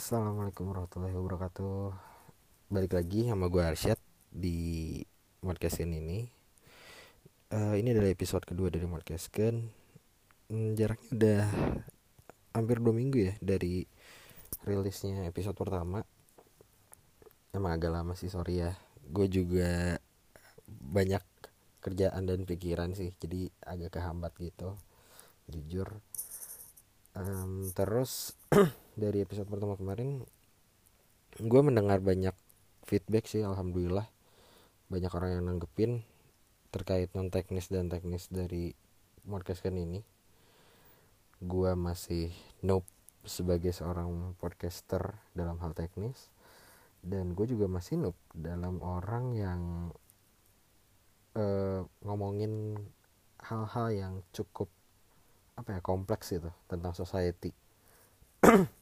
Assalamualaikum warahmatullahi wabarakatuh. Balik lagi sama gue Arsyad di podcast ini. Uh, Ini adalah episode kedua dari podcast hmm, Jaraknya udah hampir dua minggu ya dari rilisnya episode pertama. Emang agak lama sih sorry ya. Gue juga banyak kerjaan dan pikiran sih Jadi agak kehambat gitu. Jujur. Um, Terus dari episode pertama kemarin gue mendengar banyak feedback sih alhamdulillah. Banyak orang yang nanggepin terkait non teknis dan teknis dari podcast kan ini. Gue masih noob sebagai seorang podcaster dalam hal teknis. Dan gue juga masih noob dalam orang yang uh, ngomongin hal-hal yang cukup apa ya kompleks itu tentang society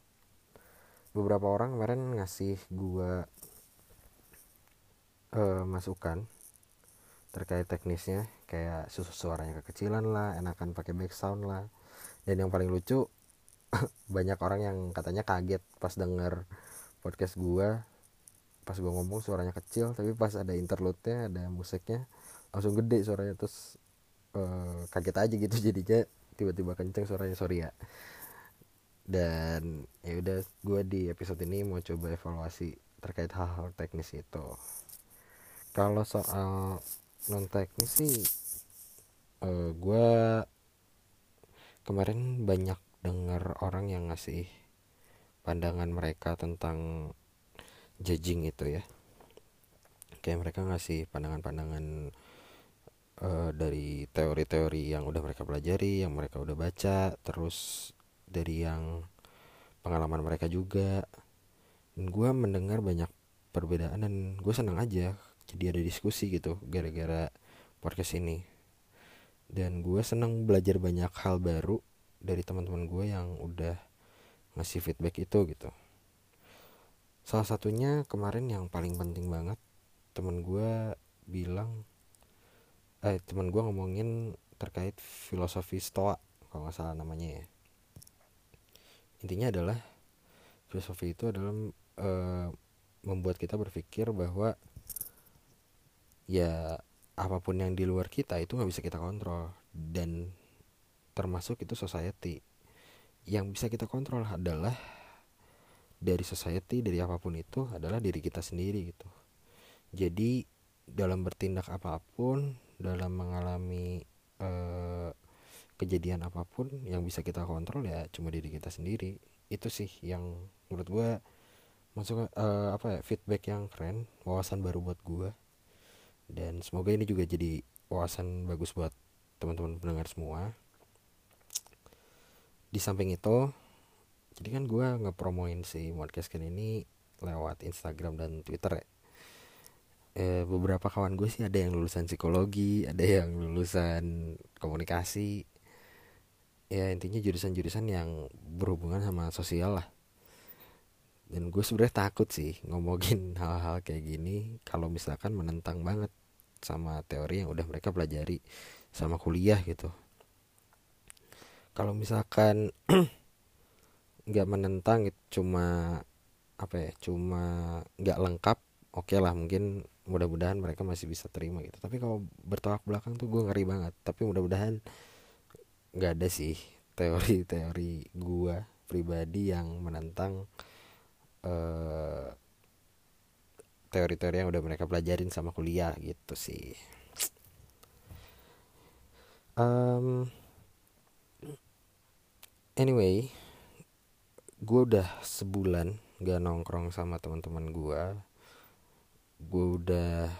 beberapa orang kemarin ngasih gua uh, masukan terkait teknisnya kayak susu suaranya kekecilan lah enakan pakai background lah. Dan yang paling lucu banyak orang yang katanya kaget pas denger podcast gua pas gua ngomong suaranya kecil tapi pas ada interlude-nya ada musiknya langsung gede suaranya terus uh, kaget aja gitu jadinya tiba-tiba kenceng suaranya sorry ya dan ya udah gue di episode ini mau coba evaluasi terkait hal-hal teknis itu. Kalau soal non teknis sih uh, eh, gue kemarin banyak dengar orang yang ngasih pandangan mereka tentang judging itu ya. Kayak mereka ngasih pandangan-pandangan uh, dari teori-teori yang udah mereka pelajari yang mereka udah baca terus dari yang pengalaman mereka juga. Dan gue mendengar banyak perbedaan dan gue senang aja jadi ada diskusi gitu gara-gara podcast ini. Dan gue senang belajar banyak hal baru dari teman-teman gue yang udah ngasih feedback itu gitu. Salah satunya kemarin yang paling penting banget teman gue bilang eh teman gue ngomongin terkait filosofi stoa kalau nggak salah namanya ya intinya adalah filosofi itu adalah e, membuat kita berpikir bahwa ya apa pun yang di luar kita itu nggak bisa kita kontrol. Dan termasuk itu society. Yang bisa kita kontrol adalah dari society dari apa pun itu adalah diri kita sendiri gitu. Jadi dalam bertindak apa pun dalam mengalami eh, kejadian apa pun yang bisa kita kontrol ya cuma diri kita sendiri. Itu sih yang menurut gue masuk uh, apa ya feedback yang keren wawasan baru buat gue dan semoga ini juga jadi wawasan bagus buat teman-teman pendengar semua. Di samping itu jadi kan gue ngepromoin si podcast kan ini lewat Instagram dan Twitter ya. Eh, beberapa kawan gue sih ada yang lulusan psikologi ada yang lulusan komunikasi ya intinya jurusan-jurusan yang berhubungan sama sosial lah. Dan gue sebenarnya takut sih ngomongin hal-hal kayak gini kalau misalkan menentang banget sama teori yang udah mereka pelajari sama kuliah gitu. Kalau misalkan nggak menentang cuma apa ya cuma nggak lengkap oke okay lah mungkin mudah-mudahan mereka masih bisa terima gitu. Tapi kalau bertolak belakang tuh gue ngeri banget. Tapi mudah-mudahan nggak ada sih teori-teori gua pribadi yang menentang uh, teori-teori yang udah mereka pelajarin sama kuliah gitu sih. Um, anyway gue udah sebulan gak nongkrong sama teman-teman gue gue udah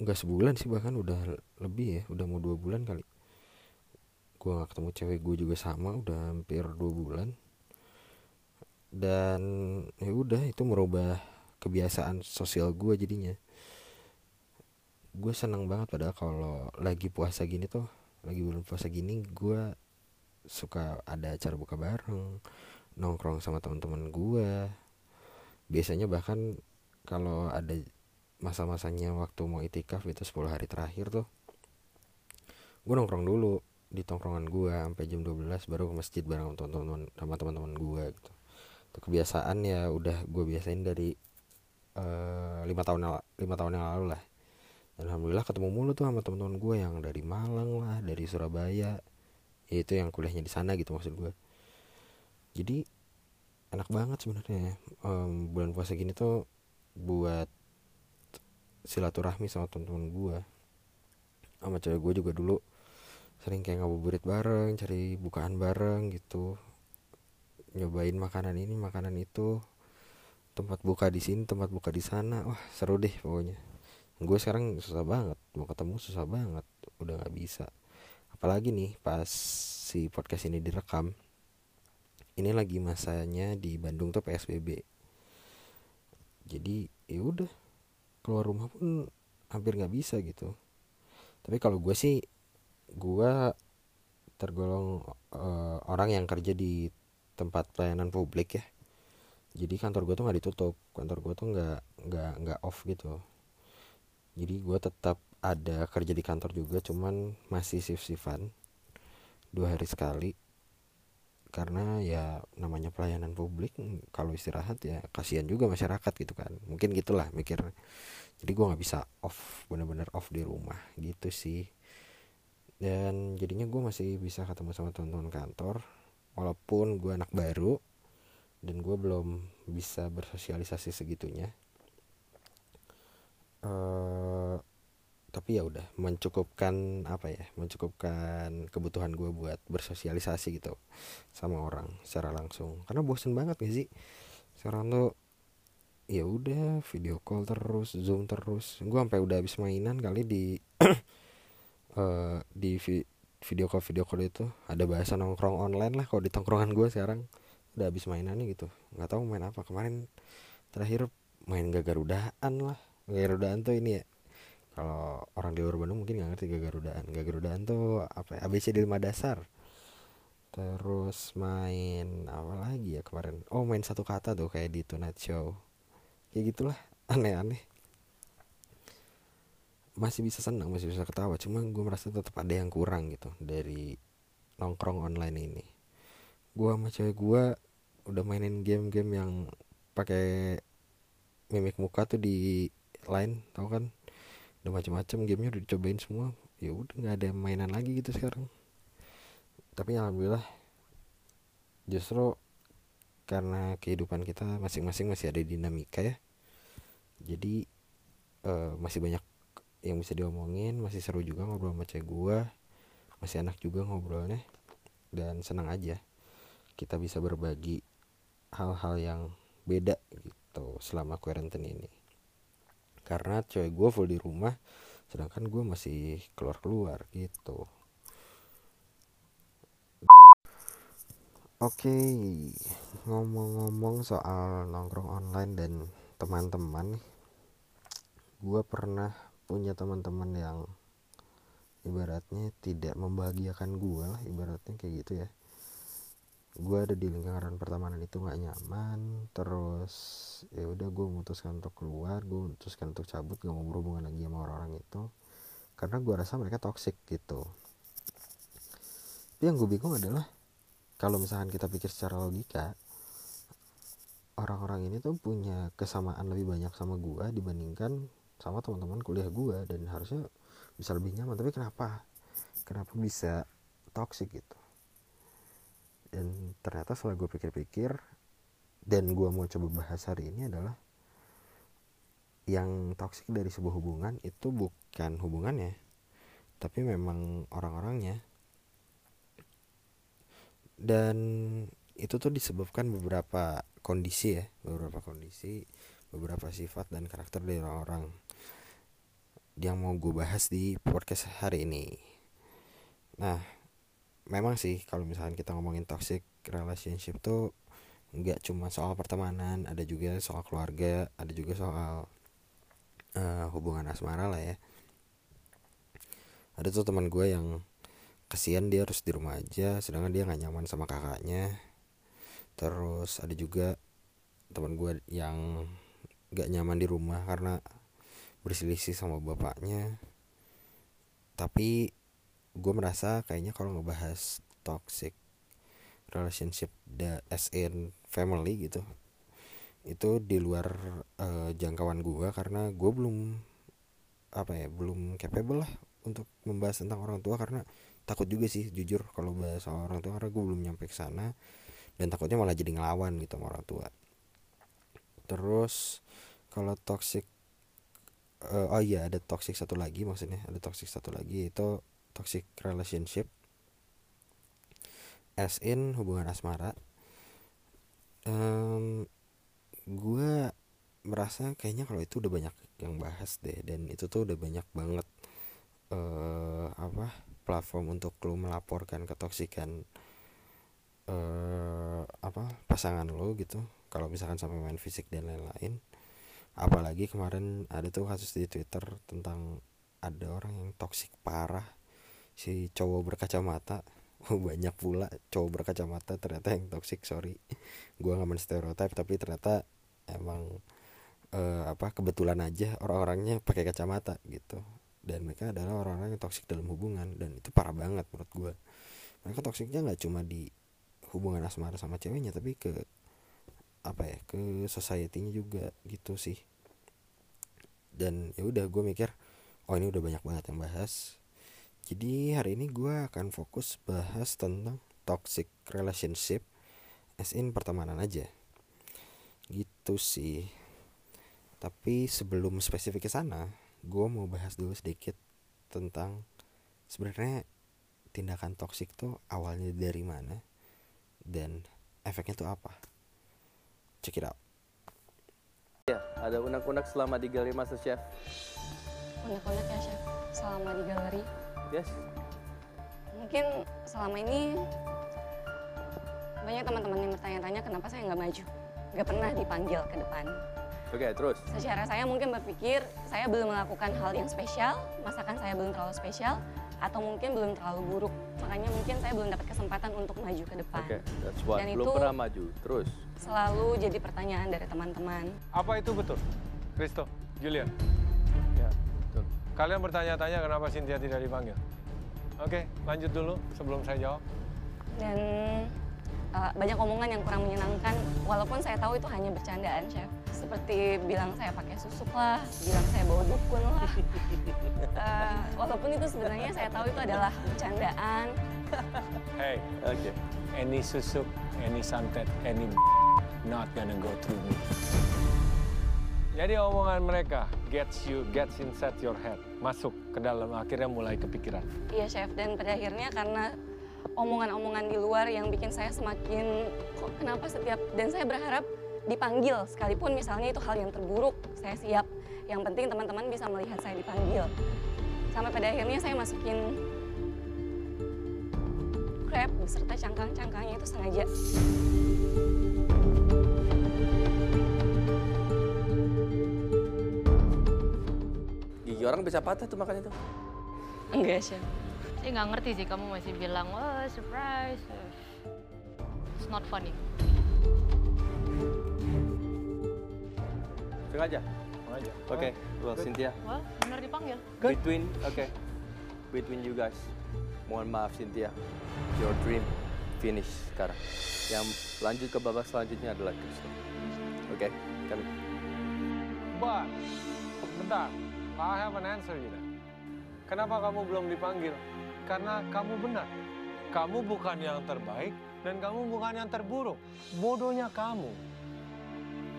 nggak sebulan sih bahkan udah lebih ya udah mau dua bulan kali gue gak ketemu cewek gue juga sama udah hampir dua bulan. Dan ya udah itu merubah kebiasaan sosial gue jadinya. Gue seneng banget padahal kalau lagi puasa gini tuh lagi bulan puasa gini gue suka ada acara buka bareng nongkrong sama teman-teman gue biasanya bahkan kalau ada masa-masanya waktu mau itikaf itu 10 hari terakhir tuh gue nongkrong dulu di tongkrongan gue sampai jam 12 baru ke masjid bareng teman-teman sama teman-teman gue gitu. Itu kebiasaan ya udah gue biasain dari eh, lima tahun lima tahun yang lalu lah. Alhamdulillah ketemu mulu tuh sama teman-teman gue yang dari Malang lah dari Surabaya. Ya itu yang kuliahnya di sana gitu maksud gue jadi enak banget sebenarnya um, bulan puasa gini tuh buat silaturahmi sama teman-teman gue sama cewek gue juga dulu sering kayak ngabuburit bareng cari bukaan bareng gitu. Nyobain makanan ini makanan itu. Tempat buka di sini tempat buka di sana. Wah seru deh pokoknya. Gue sekarang susah banget mau ketemu susah banget. Udah nggak bisa. Apalagi nih pas si podcast ini direkam ini lagi masanya di Bandung tuh PSBB jadi ya udah keluar rumah pun hampir nggak bisa gitu. Tapi kalau gue sih gue tergolong uh, orang yang kerja di tempat pelayanan publik ya. Jadi kantor gue tuh nggak ditutup kantor gue tuh nggak nggak nggak off gitu. Jadi gue tetap ada kerja di kantor juga cuman masih shift shiftan dua hari sekali. Karena ya namanya pelayanan publik kalau istirahat ya kasihan juga masyarakat gitu kan. Mungkin gitulah mikir jadi gue nggak bisa off bener-bener off di rumah gitu sih dan jadinya gue masih bisa ketemu sama teman-teman kantor walaupun gue anak baru dan gue belum bisa bersosialisasi segitunya. Uh, tapi ya udah mencukupkan apa ya mencukupkan kebutuhan gue buat bersosialisasi gitu sama orang secara langsung. Karena bosen banget gak sih? Sekarang tuh ya udah video call terus zoom terus. Gue sampai udah habis mainan kali di uh, di vi video call video call itu ada bahasa nongkrong online lah kalau di tongkrongan gue sekarang. Udah habis mainannya gitu. Nggak tahu main apa. Kemarin terakhir main gagarudaan lah. Gagarudaan tuh ini ya kalau orang di luar Bandung mungkin nggak ngerti gagarudaan. Gagarudaan tuh apa ya, ABC di lima dasar. Terus main apa lagi ya kemarin? Oh main satu kata tuh kayak di Tonight Show. Kayak gitulah aneh-aneh masih bisa senang masih bisa ketawa. Cuma gue merasa tetap ada yang kurang gitu dari nongkrong online ini. Gue sama cewek gue udah mainin game-game yang pakai mimik muka tuh di line tau kan? Udah macam-macam gamenya udah dicobain semua. Ya udah nggak ada mainan lagi gitu sekarang. Tapi alhamdulillah justru karena kehidupan kita masing-masing masih ada dinamika ya. Jadi uh, masih banyak yang bisa diomongin masih seru juga ngobrol sama cewek gua masih enak juga ngobrolnya dan senang aja kita bisa berbagi hal-hal yang beda gitu selama quarantine ini. Karena cewek gue full di rumah sedangkan gue masih keluar keluar gitu. Oke, ngomong-ngomong soal nongkrong online dan teman-teman gue pernah punya teman-teman yang ibaratnya tidak membahagiakan gue lah, ibaratnya kayak gitu ya. Gue ada di lingkaran pertemanan itu nggak nyaman terus ya udah gue memutuskan untuk keluar gue memutuskan untuk cabut gak mau berhubungan lagi sama orang-orang itu karena gue rasa mereka toxic gitu. Tapi yang gue bingung adalah kalau misalkan kita pikir secara logika orang-orang ini tuh punya kesamaan lebih banyak sama gue dibandingkan sama teman-teman kuliah gue dan harusnya bisa lebih nyaman. Tapi kenapa? Kenapa bisa toxic gitu? Dan ternyata setelah gue pikir-pikir dan gue mau coba bahas hari ini adalah yang toksik dari sebuah hubungan itu bukan hubungannya tapi memang orang-orangnya. Dan itu tuh disebabkan beberapa kondisi ya beberapa kondisi beberapa sifat dan karakter dari orang-orang yang mau gue bahas di podcast hari ini. Nah memang sih kalau misalkan kita ngomongin toxic relationship tuh nggak cuma soal pertemanan ada juga soal keluarga ada juga soal uh, hubungan asmara lah ya. Ada tuh teman gue yang kasihan dia harus di rumah aja sedangkan dia nggak nyaman sama kakaknya. Terus ada juga teman gue yang nggak nyaman di rumah karena berselisih sama bapaknya. Tapi gue merasa kayaknya kalau ngebahas toxic relationship the as in family gitu itu di luar uh, jangkauan gue karena gue belum apa ya belum capable lah untuk membahas tentang orang tua karena takut juga sih jujur kalau bahas soal orang tua karena gue belum nyampe ke sana dan takutnya malah jadi ngelawan gitu sama orang tua. Terus kalau toxic uh, oh iya ada toxic satu lagi maksudnya ada toxic satu lagi itu toxic relationship. As in hubungan asmara. Um, gue merasa kayaknya kalau itu udah banyak yang bahas deh dan itu tuh udah banyak banget uh, apa platform untuk lo melaporkan ketoksikan uh, apa pasangan lo gitu. Kalau misalkan sampai main fisik dan lain-lain apalagi kemarin ada tuh kasus di twitter tentang ada orang yang toksik parah si cowok berkacamata. Oh, banyak pula cowok berkacamata ternyata yang toksik sorry. Gue nggak menstereotip tapi ternyata emang uh, apa kebetulan aja orang-orangnya pakai kacamata gitu. Dan mereka adalah orang-orang yang toksik dalam hubungan dan itu parah banget menurut gue mereka toksiknya nggak cuma di hubungan asmara sama ceweknya tapi ke apa ya ke society-nya juga gitu sih. Dan ya udah gue mikir oh ini udah banyak banget yang bahas. Jadi hari ini gue akan fokus bahas tentang toxic relationship as in pertemanan aja. Gitu sih. Tapi sebelum spesifik ke sana gue mau bahas dulu sedikit tentang sebenarnya tindakan toksik tuh awalnya dari mana dan efeknya tuh apa check it out. Ya ada unak-unak selama di galeri Master Chef. Unak-unak ya chef. Selama di galeri yes. Mungkin selama ini banyak teman-teman yang bertanya-tanya kenapa saya nggak maju? Nggak pernah dipanggil ke depan. Oke, okay, terus? Secara saya mungkin berpikir saya belum melakukan hal yang spesial, masakan saya belum terlalu spesial, atau mungkin belum terlalu buruk. Makanya mungkin saya belum dapat kesempatan untuk maju ke depan. Oke, okay, that's what. Dan belum itu pernah maju. Terus? Selalu jadi pertanyaan dari teman-teman. Apa itu betul? Kristo, Julian? Ya, betul. Kalian bertanya-tanya kenapa Cynthia tidak dipanggil? Oke, lanjut dulu sebelum saya jawab. Dan uh, banyak omongan yang kurang menyenangkan walaupun saya tahu itu hanya bercandaan chef seperti bilang saya pakai susuk lah bilang saya bawa dukun lah. Uh, walaupun itu sebenarnya saya tahu itu adalah bercandaan. Hey oke. okay. any susuk any santet any not gonna go through me. Jadi omongan mereka gets you gets inside your head. Masuk ke dalam akhirnya mulai kepikiran. Iya chef. Dan pada akhirnya karena omongan-omongan di luar yang bikin saya semakin kok kenapa setiap dan saya berharap dipanggil. Sekalipun misalnya itu hal yang terburuk saya siap. Yang penting teman-teman bisa melihat saya dipanggil. Sampai pada akhirnya saya masukin crab beserta cangkang-cangkangnya itu sengaja. Gigi orang bisa patah tuh makan itu enggak sih saya nggak ngerti sih kamu masih bilang wah surprise. It's not funny sengaja sengaja oke okay. well Good. Cynthia wah benar dipanggil Good. between oke okay. between you guys mohon maaf Cynthia your dream finish sekarang yang lanjut ke babak selanjutnya adalah Kristo oke okay? kami but bentar I have an answer then. Kenapa kamu belum dipanggil? karena kamu benar. Kamu bukan yang terbaik dan kamu bukan yang terburuk. Bodohnya kamu.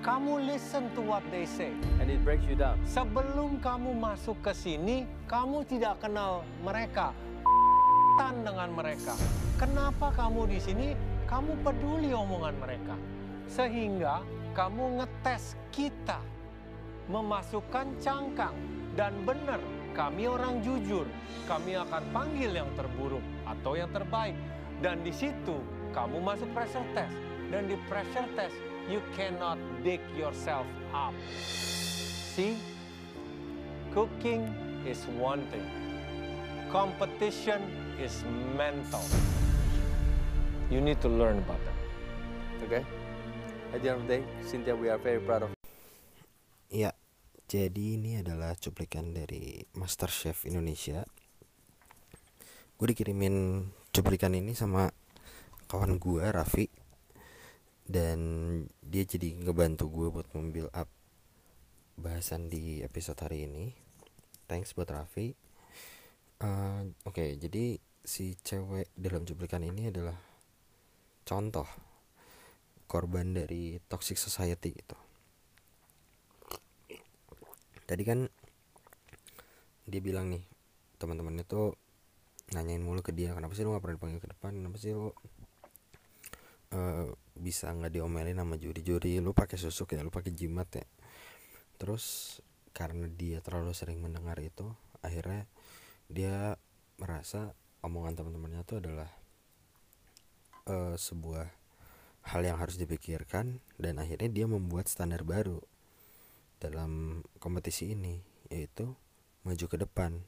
Kamu listen to what they say. And it breaks you down. Sebelum kamu masuk ke sini, kamu tidak kenal mereka. Tan dengan mereka. Kenapa kamu di sini? Kamu peduli omongan mereka. Sehingga kamu ngetes kita. Memasukkan cangkang. Dan benar, kami orang jujur, kami akan panggil yang terburuk atau yang terbaik. Dan di situ kamu masuk pressure test. Dan di pressure test, you cannot dig yourself up. See, cooking is one thing. Competition is mental. You need to learn about that. Okay? At the end of the day, Cynthia, we are very proud of Iya, jadi ini adalah cuplikan dari MasterChef Indonesia. Gue dikirimin cuplikan ini sama kawan gue Raffi dan dia jadi ngebantu gue buat membuild up bahasan di episode hari ini. Thanks buat Raffi. Uh, oke jadi si cewek dalam cuplikan ini adalah contoh korban dari toxic society gitu. Tadi kan dia bilang nih teman-temannya tuh nanyain mulu ke dia kenapa sih lu gak pernah dipanggil ke depan? Kenapa sih lu uh, bisa nggak diomelin sama juri-juri lu pakai susuk ya lu pakai jimat ya terus karena dia terlalu sering mendengar itu akhirnya dia merasa omongan teman-temannya itu adalah uh, sebuah hal yang harus dipikirkan dan akhirnya dia membuat standar baru dalam kompetisi ini yaitu maju ke depan.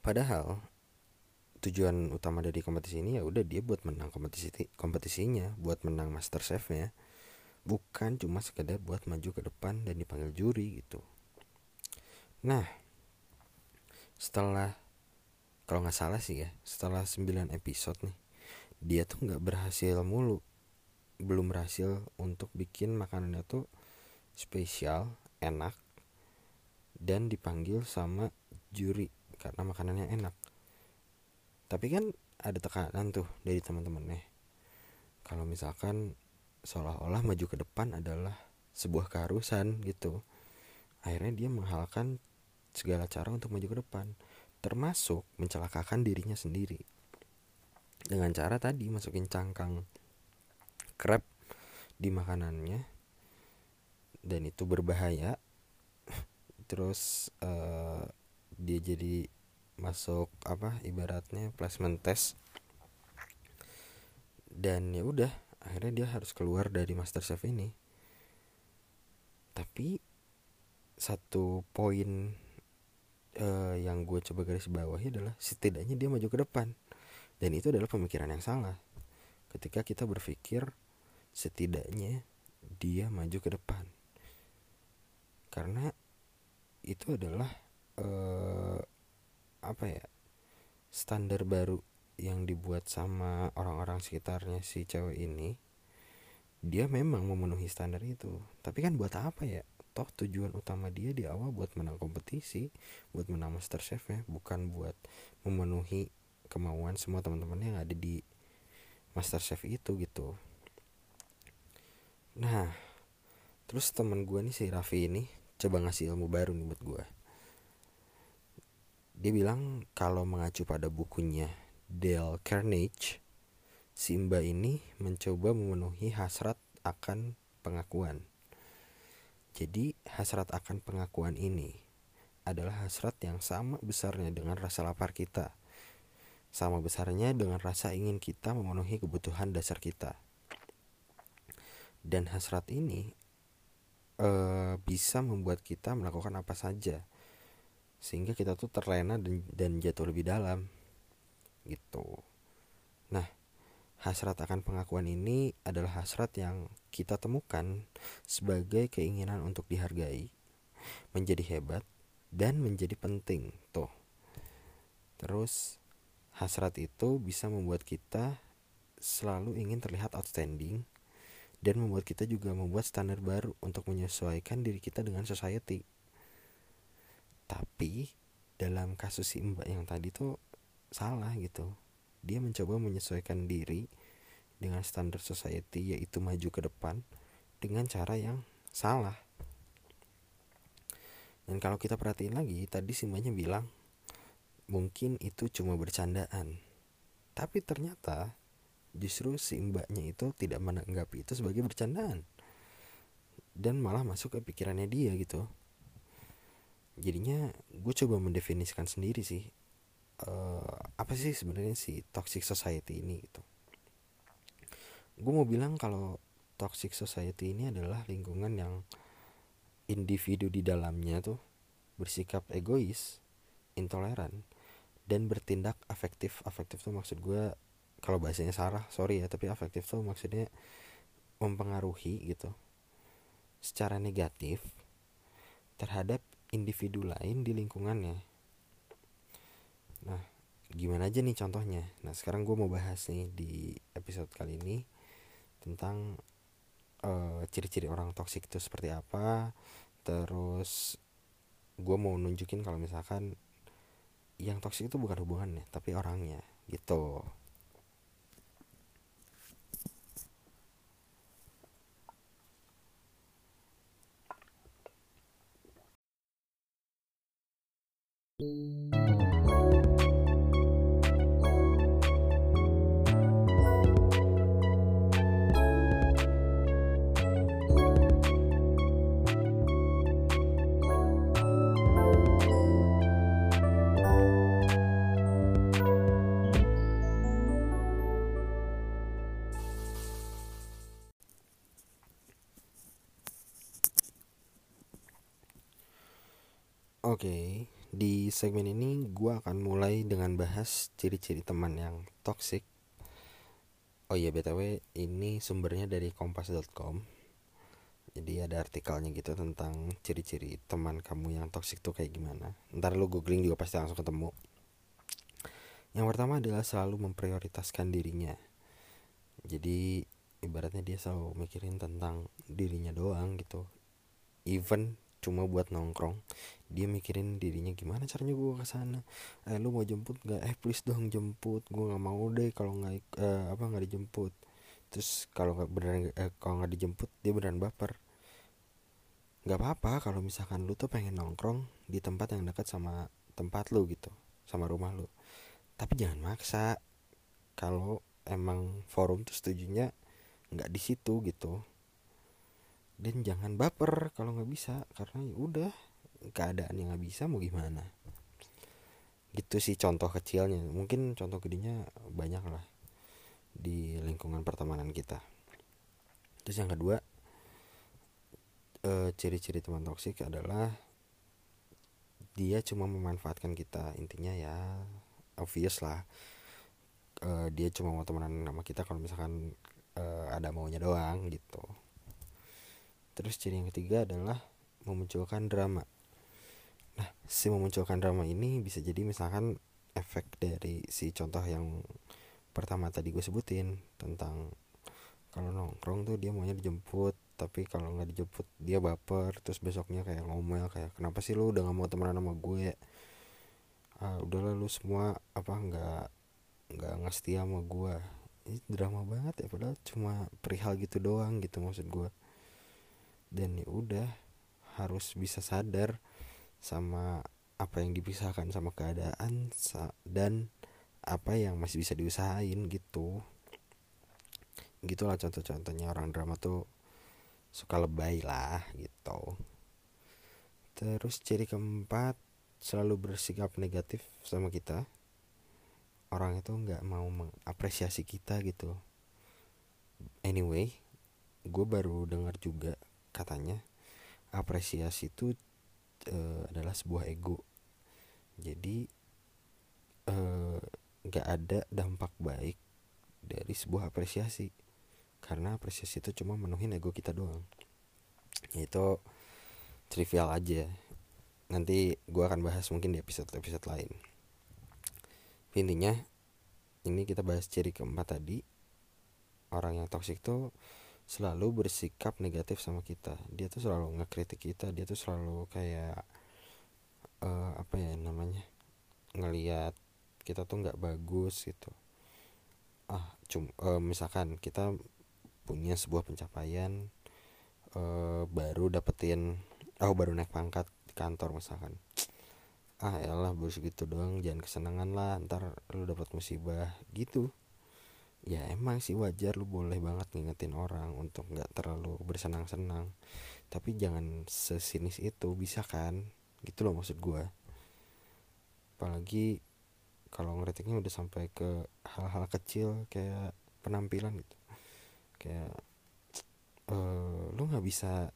Padahal tujuan utama dari kompetisi ini ya udah dia buat menang kompetisi kompetisinya, buat menang Master Chef-nya. Bukan cuma sekedar buat maju ke depan dan dipanggil juri gitu. Nah, setelah kalau nggak salah sih ya setelah 9 episode nih dia tuh nggak berhasil mulu belum berhasil untuk bikin makanannya tuh spesial enak dan dipanggil sama juri karena makanannya enak tapi kan ada tekanan tuh dari teman-temannya kalau misalkan seolah-olah maju ke depan adalah sebuah keharusan gitu akhirnya dia menghalalkan segala cara untuk maju ke depan, termasuk mencelakakan dirinya sendiri. Dengan cara tadi masukin cangkang crab di makanannya dan itu berbahaya. Terus uh, dia jadi masuk apa ibaratnya placement test. Dan ya udah akhirnya dia harus keluar dari master chef ini. Tapi satu poin uh, yang gue coba garis bawahi adalah setidaknya dia maju ke depan. Dan itu adalah pemikiran yang salah. Ketika kita berpikir setidaknya dia maju ke depan. Karena itu adalah uh, apa ya standar baru yang dibuat sama orang-orang sekitarnya si cewek ini dia memang memenuhi standar itu. Tapi kan buat apa ya? Toh tujuan utama dia di awal buat menang kompetisi buat menang master chef ya bukan buat memenuhi kemauan semua teman-teman yang ada di master chef itu gitu. Nah terus teman gue nih si Raffi ini coba ngasih ilmu baru nih buat gue dia bilang kalau mengacu pada bukunya Dale Carnage Simba ini mencoba memenuhi hasrat akan pengakuan jadi hasrat akan pengakuan ini adalah hasrat yang sama besarnya dengan rasa lapar kita. Sama besarnya dengan rasa ingin kita memenuhi kebutuhan dasar kita. Dan hasrat ini e, bisa membuat kita melakukan apa saja sehingga kita tuh terlena dan, dan jatuh lebih dalam gitu. Nah, hasrat akan pengakuan ini adalah hasrat yang kita temukan sebagai keinginan untuk dihargai, menjadi hebat, dan menjadi penting. Tuh. Terus hasrat itu bisa membuat kita selalu ingin terlihat outstanding dan membuat kita juga membuat standar baru untuk menyesuaikan diri kita dengan society. Tapi dalam kasus si Mbak yang tadi tuh salah gitu dia mencoba menyesuaikan diri dengan standar society yaitu maju ke depan dengan cara yang salah. Dan kalau kita perhatiin lagi, tadi Simbanya bilang mungkin itu cuma bercandaan. Tapi ternyata justru si mbaknya itu tidak menanggapi itu sebagai bercandaan. Dan malah masuk ke pikirannya dia gitu. Jadinya gue coba mendefinisikan sendiri sih uh, apa sih sebenarnya si toxic society ini gitu. Gue mau bilang kalau toxic society ini adalah lingkungan yang individu di dalamnya tuh bersikap egois intoleran dan bertindak afektif. Afektif tuh maksud gue kalau bahasanya salah sorry ya tapi afektif tuh maksudnya mempengaruhi gitu. Secara negatif terhadap individu lain di lingkungannya. Nah, gimana aja nih contohnya? Nah, sekarang gue mau bahas nih di episode kali ini tentang eh, ciri-ciri orang toksik itu seperti apa. Terus gue mau nunjukin kalau misalkan yang toksik itu bukan hubungannya tapi orangnya gitu Oke, segmen ini gue akan mulai dengan bahas ciri-ciri teman yang toxic. Oh iya btw, ini sumbernya dari kompas.com. Jadi ada artikelnya gitu tentang ciri-ciri teman kamu yang toxic tuh kayak gimana. Ntar lu googling juga pasti langsung ketemu. Yang pertama adalah selalu memprioritaskan dirinya. Jadi ibaratnya dia selalu mikirin tentang dirinya doang gitu. Even cuma buat nongkrong. Dia mikirin dirinya gimana caranya gue ke sana. Eh lu mau jemput nggak? Eh please dong jemput. Gue nggak mau deh kalau nggak eh, apa nggak dijemput. Terus kalau nggak beneran eh, kalau nggak dijemput dia beneran baper. Nggak apa-apa kalau misalkan lu tuh pengen nongkrong di tempat yang dekat sama tempat lu gitu sama rumah lu. Tapi jangan maksa. Kalau emang forum tuh setujunya nggak di situ gitu dan jangan baper kalau nggak bisa karena ya udah keadaan yang nggak bisa mau gimana? Gitu sih contoh kecilnya. Mungkin contoh gedenya banyak lah di lingkungan pertemanan kita. Terus yang kedua eh, ciri-ciri teman toksik adalah dia cuma memanfaatkan kita. Intinya ya obvious lah. Eh, dia cuma mau temenan sama kita kalau misalkan eh, ada maunya doang gitu Terus ciri yang ketiga adalah memunculkan drama. Nah, si memunculkan drama ini bisa jadi misalkan efek dari si contoh yang pertama tadi gue sebutin tentang kalau nongkrong tuh dia maunya dijemput tapi kalau nggak dijemput dia baper terus besoknya kayak ngomel kayak kenapa sih lu udah nggak mau temenan sama gue? Ah udahlah lu semua apa nggak nggak setia sama gue ini drama banget ya padahal cuma perihal gitu doang gitu maksud gue dan ya udah harus bisa sadar sama apa yang dipisahkan sama keadaan dan apa yang masih bisa diusahain gitu. Gitulah contoh-contohnya orang drama tuh suka lebay lah gitu. Terus ciri keempat selalu bersikap negatif sama kita. Orang itu nggak mau mengapresiasi kita gitu. Anyway gue baru dengar juga katanya apresiasi itu eh, adalah sebuah ego. Jadi eh, nggak ada dampak baik dari sebuah apresiasi. Karena apresiasi itu cuma menuhin ego kita doang. Itu trivial aja. Nanti gue akan bahas mungkin di episode episode lain. Intinya ini kita bahas ciri keempat tadi. Orang yang toksik tuh selalu bersikap negatif sama kita. Dia tuh selalu ngekritik kita. Dia tuh selalu kayak eh, apa ya namanya ngelihat kita tuh nggak bagus gitu. Ah cum eh, misalkan kita punya sebuah pencapaian eh, baru dapetin oh baru naik pangkat di kantor misalkan. Ah elah baru segitu doang jangan kesenangan lah ntar lu dapat musibah gitu ya emang sih wajar lu boleh banget ngingetin orang untuk nggak terlalu bersenang-senang. Tapi jangan sesinis itu bisa kan? Gitu loh maksud gua. Apalagi kalau ngeritiknya udah sampai ke hal-hal kecil kayak penampilan gitu. Kayak eh lu nggak bisa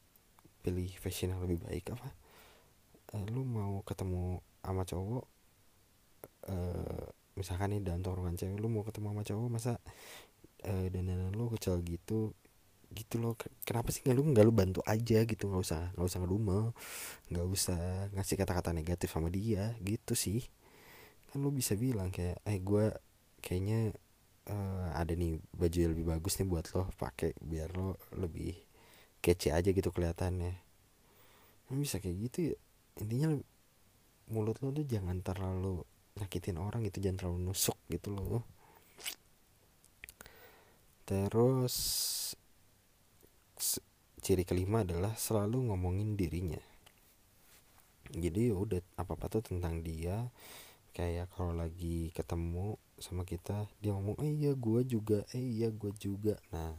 pilih fashion yang lebih baik apa? Eh, lu mau ketemu sama cowok eh misalkan nih dalam tongkrongan cewek lu mau ketemu sama cowok masa eh dandanan lu kecil gitu gitu loh. Ke- kenapa sih nggak lu nggak lu bantu aja gitu nggak usah nggak usah ngedumel nggak usah ngasih kata-kata negatif sama dia gitu sih. Kan lu bisa bilang kayak eh gue kayaknya eh, ada nih baju yang lebih bagus nih buat lo pakai biar lo lebih kece aja gitu kelihatannya. Kan bisa kayak gitu ya. Intinya mulut lo tuh jangan terlalu nyakitin orang gitu jangan terlalu nusuk gitu loh. Terus ciri kelima adalah selalu ngomongin dirinya. Jadi ya udah apa apa tuh tentang dia. Kayak kalau lagi ketemu sama kita dia ngomong eh iya gue juga eh iya gue juga. Nah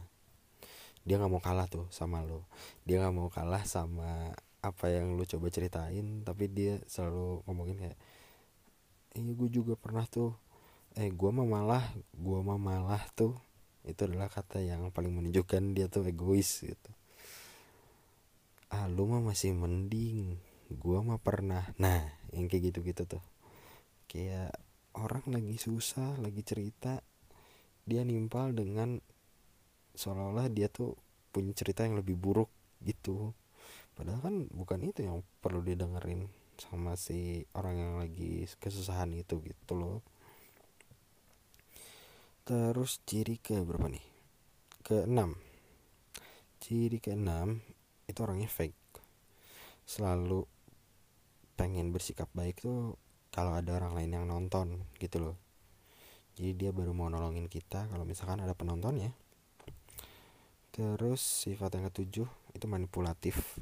dia nggak mau kalah tuh sama lo. Dia nggak mau kalah sama apa yang lu coba ceritain tapi dia selalu ngomongin kayak iya gue juga pernah tuh eh gue mah malah gue mah malah tuh itu adalah kata yang paling menunjukkan dia tuh egois gitu. Ah lu mah masih mending gue mah pernah. Nah yang kayak gitu gitu tuh. Kayak orang lagi susah lagi cerita dia nimpal dengan seolah-olah dia tuh punya cerita yang lebih buruk gitu. Padahal kan bukan itu yang perlu didengerin sama si orang yang lagi kesusahan itu gitu loh. Terus ciri ke berapa nih? Ke enam. Ciri ke enam itu orangnya fake. Selalu pengen bersikap baik tuh kalau ada orang lain yang nonton gitu loh. Jadi dia baru mau nolongin kita kalau misalkan ada penontonnya terus sifat yang ketujuh itu manipulatif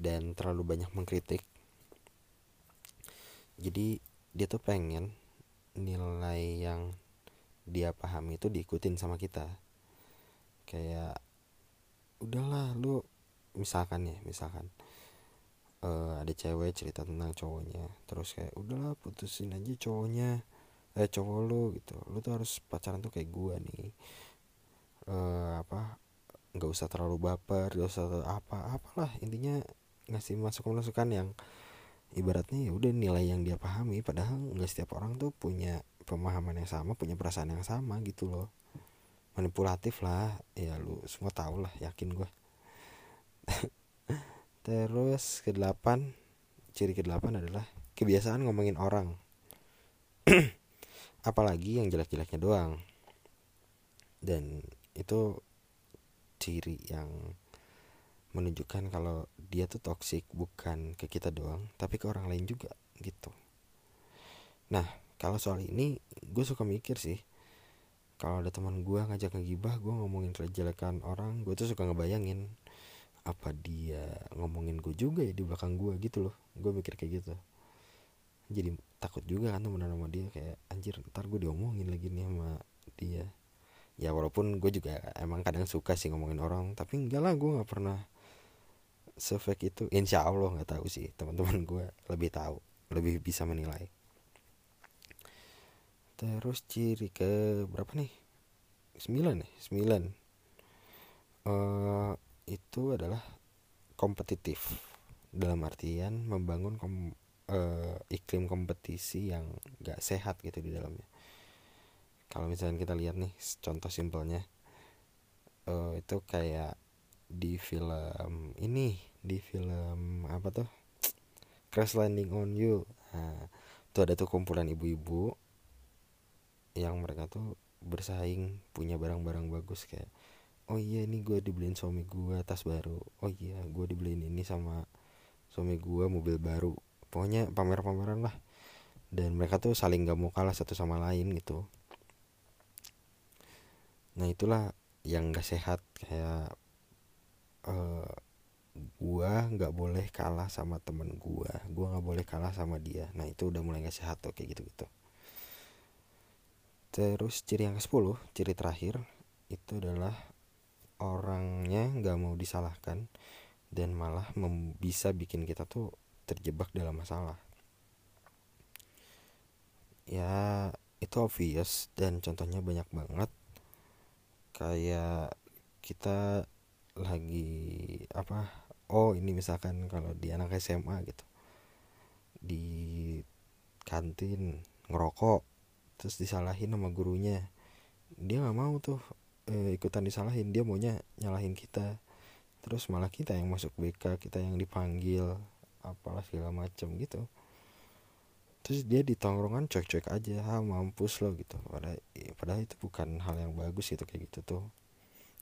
dan terlalu banyak mengkritik jadi dia tuh pengen nilai yang dia pahami itu diikutin sama kita. Kayak udahlah lu misalkan ya misalkan eh, ada cewek cerita tentang cowoknya terus kayak udahlah putusin aja cowoknya eh cowok lu gitu. Lu tuh harus pacaran tuh kayak gua nih. Eh apa nggak usah terlalu baper nggak usah apa apalah intinya ngasih masukan masukan yang ibaratnya ya udah nilai yang dia pahami padahal nggak setiap orang tuh punya pemahaman yang sama punya perasaan yang sama gitu loh. Manipulatif lah ya lu semua tau lah yakin gua. Terus ke delapan ciri ke delapan adalah kebiasaan ngomongin orang. Apalagi yang jelek-jeleknya doang. Dan itu ciri yang menunjukkan kalau dia tuh toksik bukan ke kita doang tapi ke orang lain juga gitu. Nah kalau soal ini gue suka mikir sih kalau ada teman gue ngajak ngegibah gue ngomongin kejelekan orang gue tuh suka ngebayangin apa dia ngomongin gue juga ya di belakang gue gitu loh. Gue mikir kayak gitu. Jadi takut juga kan temenan sama dia kayak anjir ntar gue diomongin lagi nih sama dia. Ya walaupun gue juga emang kadang suka sih ngomongin orang tapi enggak lah gue nggak pernah sefake itu insya allah nggak tahu sih teman-teman gue lebih tahu lebih bisa menilai. Terus ciri ke berapa nih? Sembilan ya sembilan. Eh itu adalah kompetitif. Dalam artian membangun kom- eh, iklim kompetisi yang gak sehat gitu di dalamnya. Kalau misalnya kita lihat nih contoh simpelnya eh, itu kayak di film ini di film apa tuh? Crash Landing on You. Nah, tuh ada tuh kumpulan ibu-ibu yang mereka tuh bersaing punya barang-barang bagus kayak oh iya ini gue dibeliin suami gue tas baru. Oh iya gue dibeliin ini sama suami gue mobil baru. Pokoknya pamer-pameran lah. Dan mereka tuh saling gak mau kalah satu sama lain gitu. Nah itulah yang gak sehat kayak eh gua nggak boleh kalah sama temen gua. Gua nggak boleh kalah sama dia. Nah itu udah mulai gak sehat tuh kayak gitu gitu terus ciri yang ke 10 ciri terakhir itu adalah orangnya nggak mau disalahkan dan malah bisa bikin kita tuh terjebak dalam masalah. Ya itu obvious dan contohnya banyak banget. Kayak kita lagi apa oh ini misalkan kalau di anak SMA gitu. Di kantin ngerokok terus disalahin sama gurunya. Dia nggak mau tuh eh, ikutan disalahin. Dia maunya nyalahin kita. Terus malah kita yang masuk BK kita yang dipanggil apalah segala macem gitu. Terus dia di tongkrongan cuek-cuek aja ah mampus lo gitu. Padahal, padahal itu bukan hal yang bagus gitu kayak gitu tuh.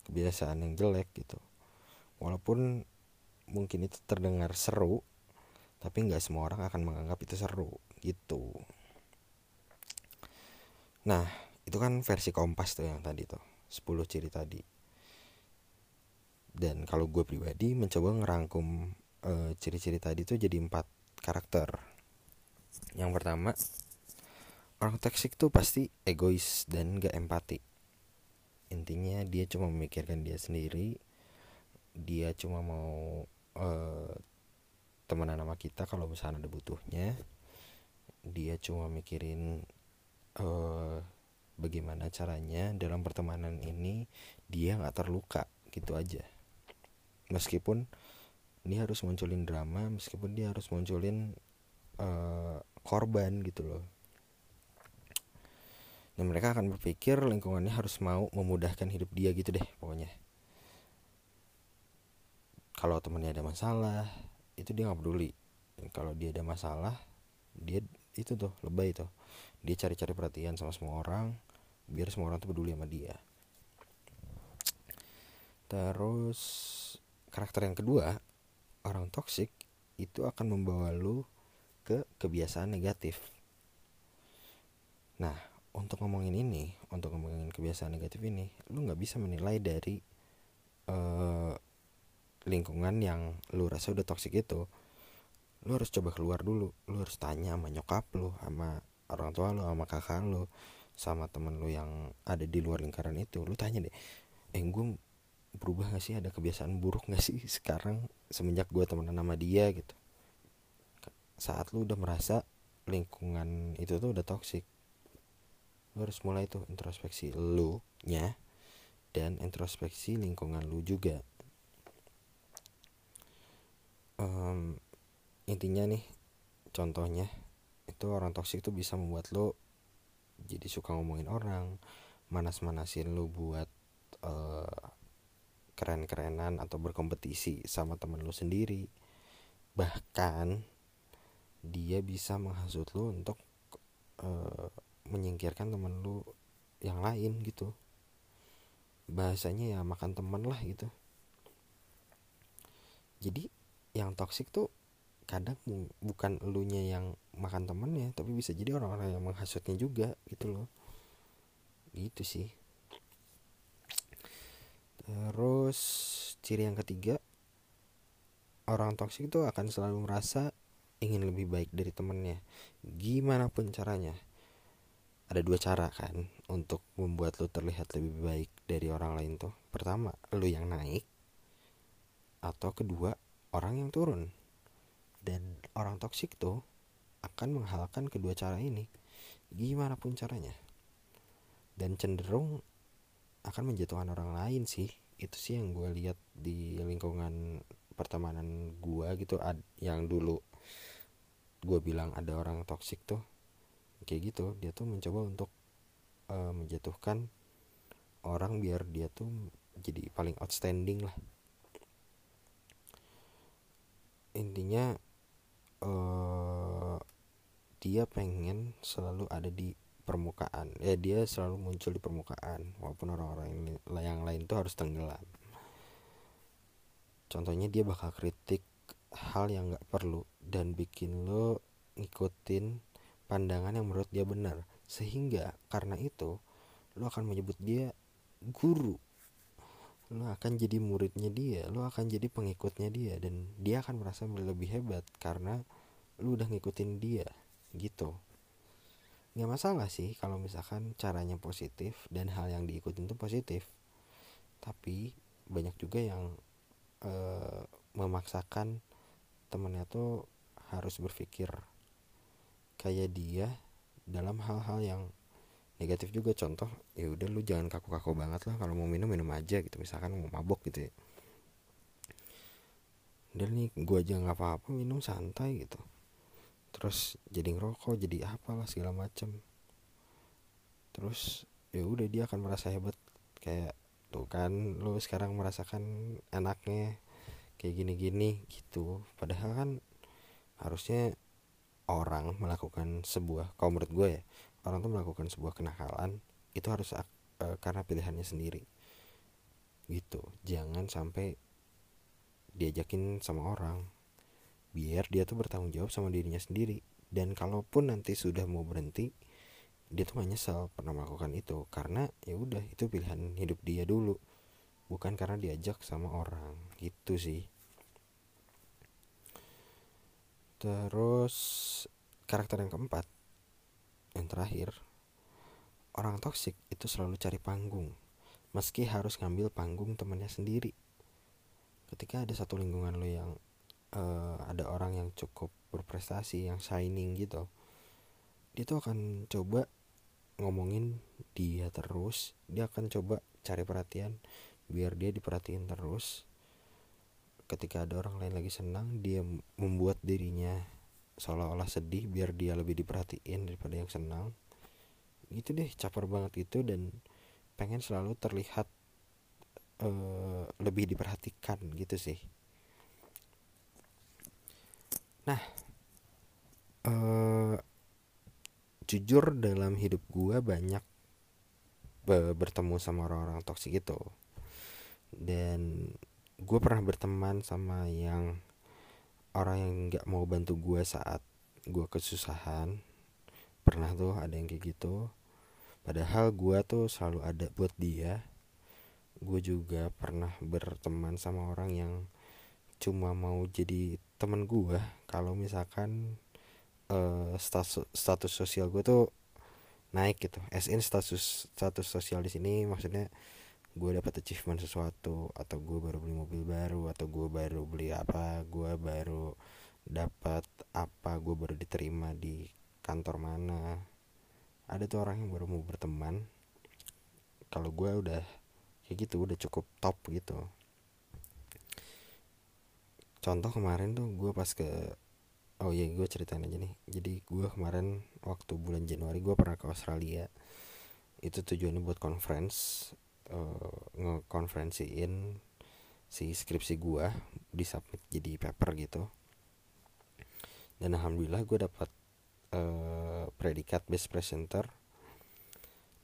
Kebiasaan yang jelek gitu. Walaupun mungkin itu terdengar seru tapi nggak semua orang akan menganggap itu seru gitu. Nah itu kan versi kompas tuh yang tadi tuh 10 ciri tadi. Dan kalau gue pribadi mencoba ngerangkum eh, ciri-ciri tadi tuh jadi empat karakter. Yang pertama orang toxic tuh pasti egois dan gak empati. Intinya dia cuma memikirkan dia sendiri dia cuma mau uh, temenan sama kita kalau misalnya ada butuhnya. Dia cuma mikirin uh, bagaimana caranya dalam pertemanan ini dia nggak terluka gitu aja. Meskipun dia harus munculin drama meskipun dia harus munculin uh, korban gitu loh. Dan mereka akan berpikir lingkungannya harus mau memudahkan hidup dia gitu deh pokoknya kalau temennya ada masalah itu dia nggak peduli. Kalau dia ada masalah dia itu tuh lebay tuh. Dia cari-cari perhatian sama semua orang biar semua orang tuh peduli sama dia. Terus karakter yang kedua orang toksik itu akan membawa lu ke kebiasaan negatif. Nah, untuk ngomongin ini, untuk ngomongin kebiasaan negatif ini, lu nggak bisa menilai dari uh, lingkungan yang lu rasa udah toksik itu. Lu harus coba keluar dulu, lu harus tanya sama nyokap lu, sama orang tua lu, sama kakak lu, sama temen lu yang ada di luar lingkaran itu. Lu tanya deh, eh gue berubah gak sih ada kebiasaan buruk gak sih sekarang semenjak gue temenan sama dia gitu saat lu udah merasa lingkungan itu tuh udah toxic lu harus mulai tuh introspeksi lu nya dan introspeksi lingkungan lu juga um, intinya nih contohnya itu orang toksik tuh bisa membuat lu jadi suka ngomongin orang manas-manasin lu buat uh, keren-kerenan atau berkompetisi sama temen lu sendiri. Bahkan dia bisa menghasut lu untuk uh, menyingkirkan temen lu yang lain gitu. Bahasanya ya makan temen lah gitu. Jadi yang toksik tuh kadang bukan elunya yang makan temennya tapi bisa jadi orang-orang yang menghasutnya juga gitu loh. Gitu sih. Terus ciri yang ketiga orang toksik itu akan selalu merasa ingin lebih baik dari temennya. Gimana pun caranya. Ada dua cara kan untuk membuat lu terlihat lebih baik dari orang lain tuh. Pertama lu yang naik. Atau kedua orang yang turun. Dan orang toksik tuh akan menghalalkan kedua cara ini. Gimana pun caranya. Dan cenderung akan menjatuhkan orang lain sih. Itu sih yang gue lihat di lingkungan pertemanan gue gitu. Yang dulu gue bilang ada orang toksik tuh kayak gitu dia tuh mencoba untuk uh, menjatuhkan orang biar dia tuh jadi paling outstanding lah intinya uh, dia pengen selalu ada di permukaan. Ya dia selalu muncul di permukaan walaupun orang-orang yang lain tuh harus tenggelam. Contohnya dia bakal kritik hal yang nggak perlu dan bikin lo ngikutin pandangan yang menurut dia benar. Sehingga karena itu lo akan menyebut dia guru lo akan jadi muridnya dia lo akan jadi pengikutnya dia dan dia akan merasa lebih hebat karena lo udah ngikutin dia gitu. Nggak masalah sih kalau misalkan caranya positif dan hal yang diikutin itu positif. Tapi banyak juga yang uh, memaksakan temennya tuh harus berpikir kayak dia dalam hal-hal yang negatif juga. Contoh ya udah lu jangan kaku-kaku banget lah kalau mau minum minum aja gitu. Misalkan mau mabok gitu ya. Udah nih gue aja nggak apa-apa minum santai gitu. Terus jadi ngerokok jadi apalah segala macem. Terus ya udah dia akan merasa hebat. Kayak tuh kan lu sekarang merasakan enaknya kayak gini-gini gitu. Padahal kan harusnya orang melakukan sebuah kalau menurut gue ya orang tuh melakukan sebuah kenakalan itu harus eh, karena pilihannya sendiri. Gitu. Jangan sampai diajakin sama orang biar dia tuh bertanggung jawab sama dirinya sendiri. Dan kalaupun nanti sudah mau berhenti dia tuh gak nyesel pernah melakukan itu karena ya udah itu pilihan hidup dia dulu. Bukan karena diajak sama orang. Gitu sih. Terus karakter yang keempat yang terakhir orang toksik itu selalu cari panggung meski harus ngambil panggung temannya sendiri. Ketika ada satu lingkungan lo yang eh, ada orang yang cukup berprestasi yang shining gitu dia tuh akan coba ngomongin dia terus dia akan coba cari perhatian biar dia diperhatiin terus. Ketika ada orang lain lagi senang dia membuat dirinya seolah-olah sedih biar dia lebih diperhatiin daripada yang senang. Gitu deh caper banget itu dan pengen selalu terlihat eh, lebih diperhatikan gitu sih. Nah eh jujur dalam hidup gua banyak be- bertemu sama orang-orang toksik itu. Dan gue pernah berteman sama yang orang yang nggak mau bantu gue saat gue kesusahan. Pernah tuh ada yang kayak gitu. Padahal gue tuh selalu ada buat dia. Gue juga pernah berteman sama orang yang cuma mau jadi teman gue kalau misalkan eh, status status sosial gue tuh naik gitu. As in status status sosial di sini maksudnya gue dapat achievement sesuatu atau gue baru beli mobil baru atau gue baru beli apa gue baru dapat apa gue baru diterima di kantor mana. Ada tuh orang yang baru mau berteman kalau gue udah kayak gitu udah cukup top gitu. Contoh kemarin tuh gue pas ke oh iya gue ceritain aja nih. Jadi gue kemarin waktu bulan Januari gue pernah ke Australia. Itu tujuannya buat conference eh, ngekonferensiin si skripsi gua disubmit jadi paper gitu. Dan alhamdulillah gue dapat eh, predikat best presenter.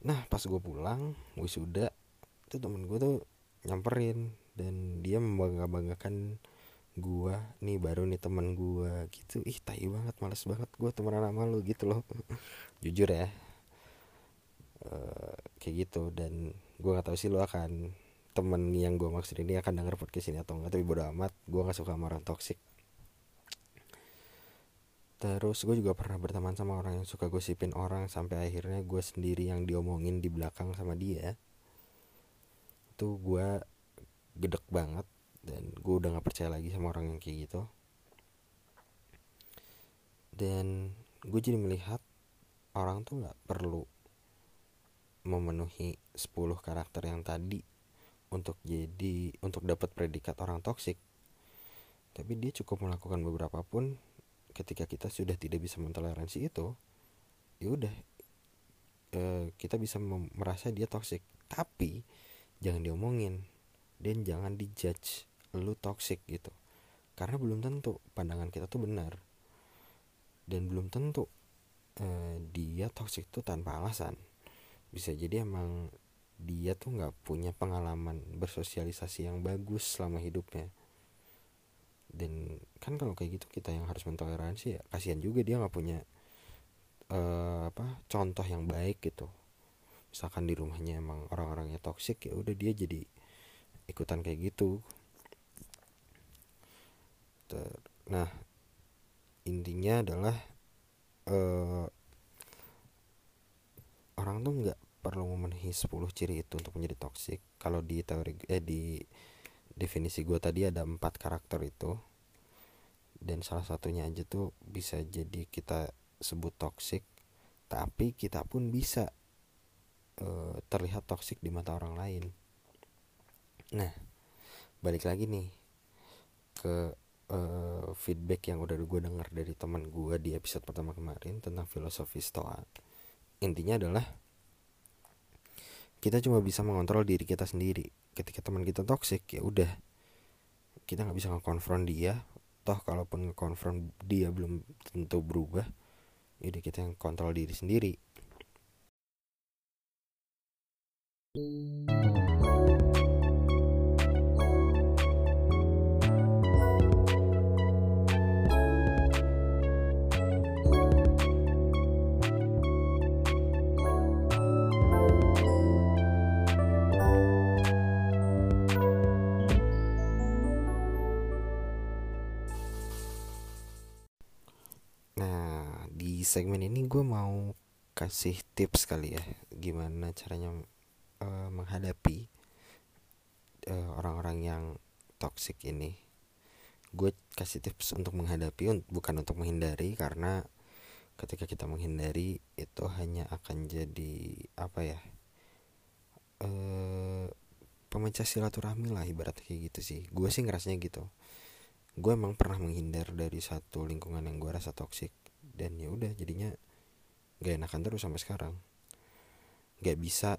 Nah pas gue pulang wisuda itu temen gue tuh nyamperin dan dia membangga gua nih baru nih teman gua gitu. Ih tai banget males banget gua temenan sama lu gitu loh. Jujur ya Eh, kayak gitu. Dan gue nggak tahu sih lo akan temen yang gue maksud ini akan denger podcast ini atau enggak tapi bodo amat gue nggak suka sama orang toksik terus gue juga pernah berteman sama orang yang suka gosipin orang sampai akhirnya gue sendiri yang diomongin di belakang sama dia. Itu gue gedek banget dan gue udah nggak percaya lagi sama orang yang kayak gitu. Dan gue jadi melihat orang tuh nggak perlu memenuhi 10 karakter yang tadi untuk jadi untuk dapat predikat orang toksik. Tapi dia cukup melakukan beberapa pun ketika kita sudah tidak bisa mentoleransi itu ya udah eh, kita bisa merasa dia toksik. Tapi jangan diomongin dan jangan dijudge lu toksik gitu. Karena belum tentu pandangan kita tuh benar. Dan belum tentu eh, dia toksik tuh tanpa alasan bisa jadi emang dia tuh nggak punya pengalaman bersosialisasi yang bagus selama hidupnya. Dan kan kalau kayak gitu kita yang harus mentoleransi ya kasihan juga dia nggak punya eh, apa contoh yang baik gitu. Misalkan di rumahnya emang orang-orangnya toksik ya udah dia jadi ikutan kayak gitu. Ter- nah intinya adalah eh orang tuh nggak perlu memenuhi 10 ciri itu untuk menjadi toksik kalau di teori eh di definisi gue tadi ada empat karakter itu. Dan salah satunya aja tuh bisa jadi kita sebut toksik tapi kita pun bisa eh, terlihat toksik di mata orang lain. Nah balik lagi nih ke eh, feedback yang udah gue denger dari teman gue di episode pertama kemarin tentang filosofi stoa. Intinya adalah kita cuma bisa mengontrol diri kita sendiri. Ketika teman kita toksik ya udah. Kita nggak bisa ngekonfront dia. Toh kalaupun confirm dia belum tentu berubah jadi kita yang kontrol diri sendiri. Nah, di segmen ini gue mau kasih tips kali ya, gimana caranya eh, menghadapi eh, orang-orang yang toxic ini. Gue kasih tips untuk menghadapi, bukan untuk menghindari, karena ketika kita menghindari itu hanya akan jadi apa ya? eh pemecah silaturahmi lah ibaratnya kayak gitu sih. Gue sih ngerasanya gitu gue emang pernah menghindar dari satu lingkungan yang gue rasa toksik dan ya udah jadinya gak enakan terus sampai sekarang. Gak bisa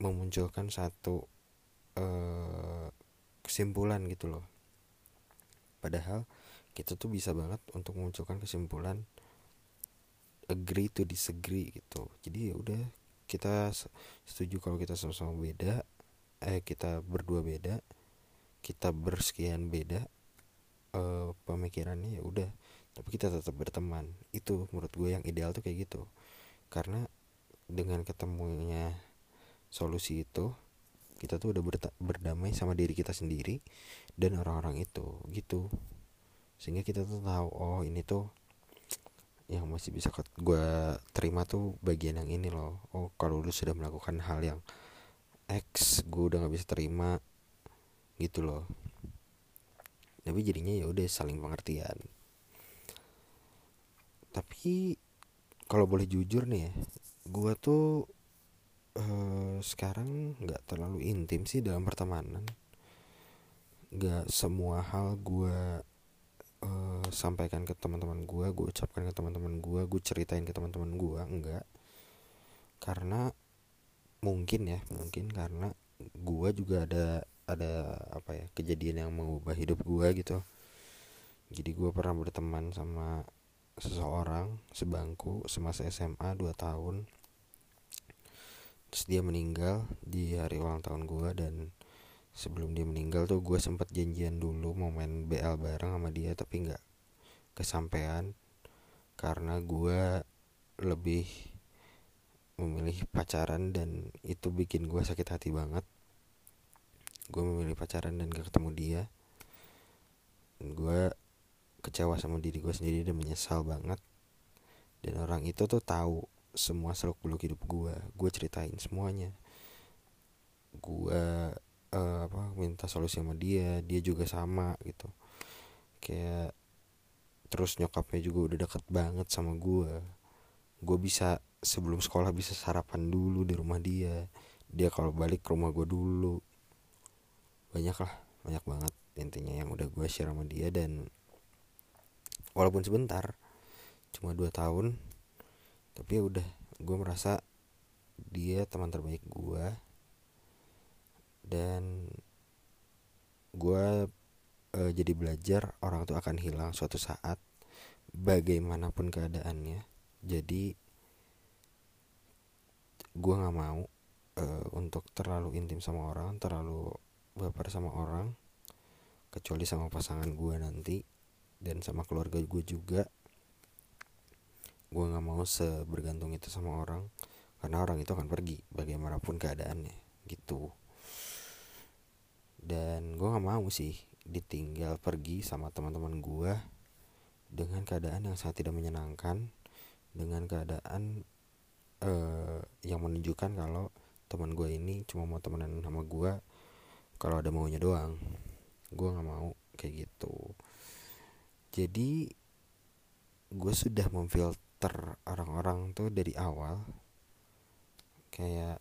memunculkan satu eh, kesimpulan gitu loh. Padahal kita tuh bisa banget untuk memunculkan kesimpulan agree to disagree gitu. Jadi ya udah kita se- setuju kalau kita sama-sama beda eh kita berdua beda kita bersekian beda eh, pemikirannya ya udah tapi kita tetap berteman. Itu menurut gue yang ideal tuh kayak gitu. Karena dengan ketemunya solusi itu kita tuh udah berdamai sama diri kita sendiri dan orang-orang itu gitu. Sehingga kita tuh tahu oh ini tuh yang masih bisa gue terima tuh bagian yang ini loh. Oh kalau lu sudah melakukan hal yang X gue udah nggak bisa terima gitu loh. Tapi jadinya ya udah saling pengertian tapi kalau boleh jujur nih ya gue tuh eh, sekarang nggak terlalu intim sih dalam pertemanan. Nggak semua hal gue eh, sampaikan ke teman-teman gue gue ucapkan ke teman-teman gue gue ceritain ke teman-teman gue enggak karena mungkin ya mungkin karena gue juga ada ada apa ya kejadian yang mengubah hidup gue gitu. Jadi gue pernah berteman sama seseorang sebangku semasa SMA 2 tahun. Terus dia meninggal di hari ulang tahun gue dan sebelum dia meninggal tuh gue sempat janjian dulu mau main BL bareng sama dia tapi nggak kesampaian karena gue lebih memilih pacaran dan itu bikin gue sakit hati banget. Gue memilih pacaran dan gak ketemu dia. Dan gue kecewa sama diri gue sendiri dan menyesal banget. Dan orang itu tuh tahu semua seluk beluk hidup gue gue ceritain semuanya. Gue eh, apa minta solusi sama dia dia juga sama gitu. Kayak terus nyokapnya juga udah deket banget sama gue gue bisa sebelum sekolah bisa sarapan dulu di rumah dia. Dia kalau balik ke rumah gue dulu. Banyak lah banyak banget intinya yang udah gue share sama dia dan walaupun sebentar cuma dua tahun tapi ya udah gue merasa dia teman terbaik gue dan gue eh, jadi belajar orang tuh akan hilang suatu saat bagaimanapun keadaannya. Jadi gue nggak mau eh, untuk terlalu intim sama orang terlalu baper sama orang kecuali sama pasangan gue nanti dan sama keluarga gue juga. Gue nggak mau sebergantung itu sama orang karena orang itu akan pergi bagaimanapun keadaannya gitu. Dan gue nggak mau sih ditinggal pergi sama teman-teman gue dengan keadaan yang sangat tidak menyenangkan dengan keadaan eh, yang menunjukkan kalau teman gue ini cuma mau temenan sama gue kalau ada maunya doang. Gue nggak mau kayak gitu jadi gue sudah memfilter orang-orang tuh dari awal. Kayak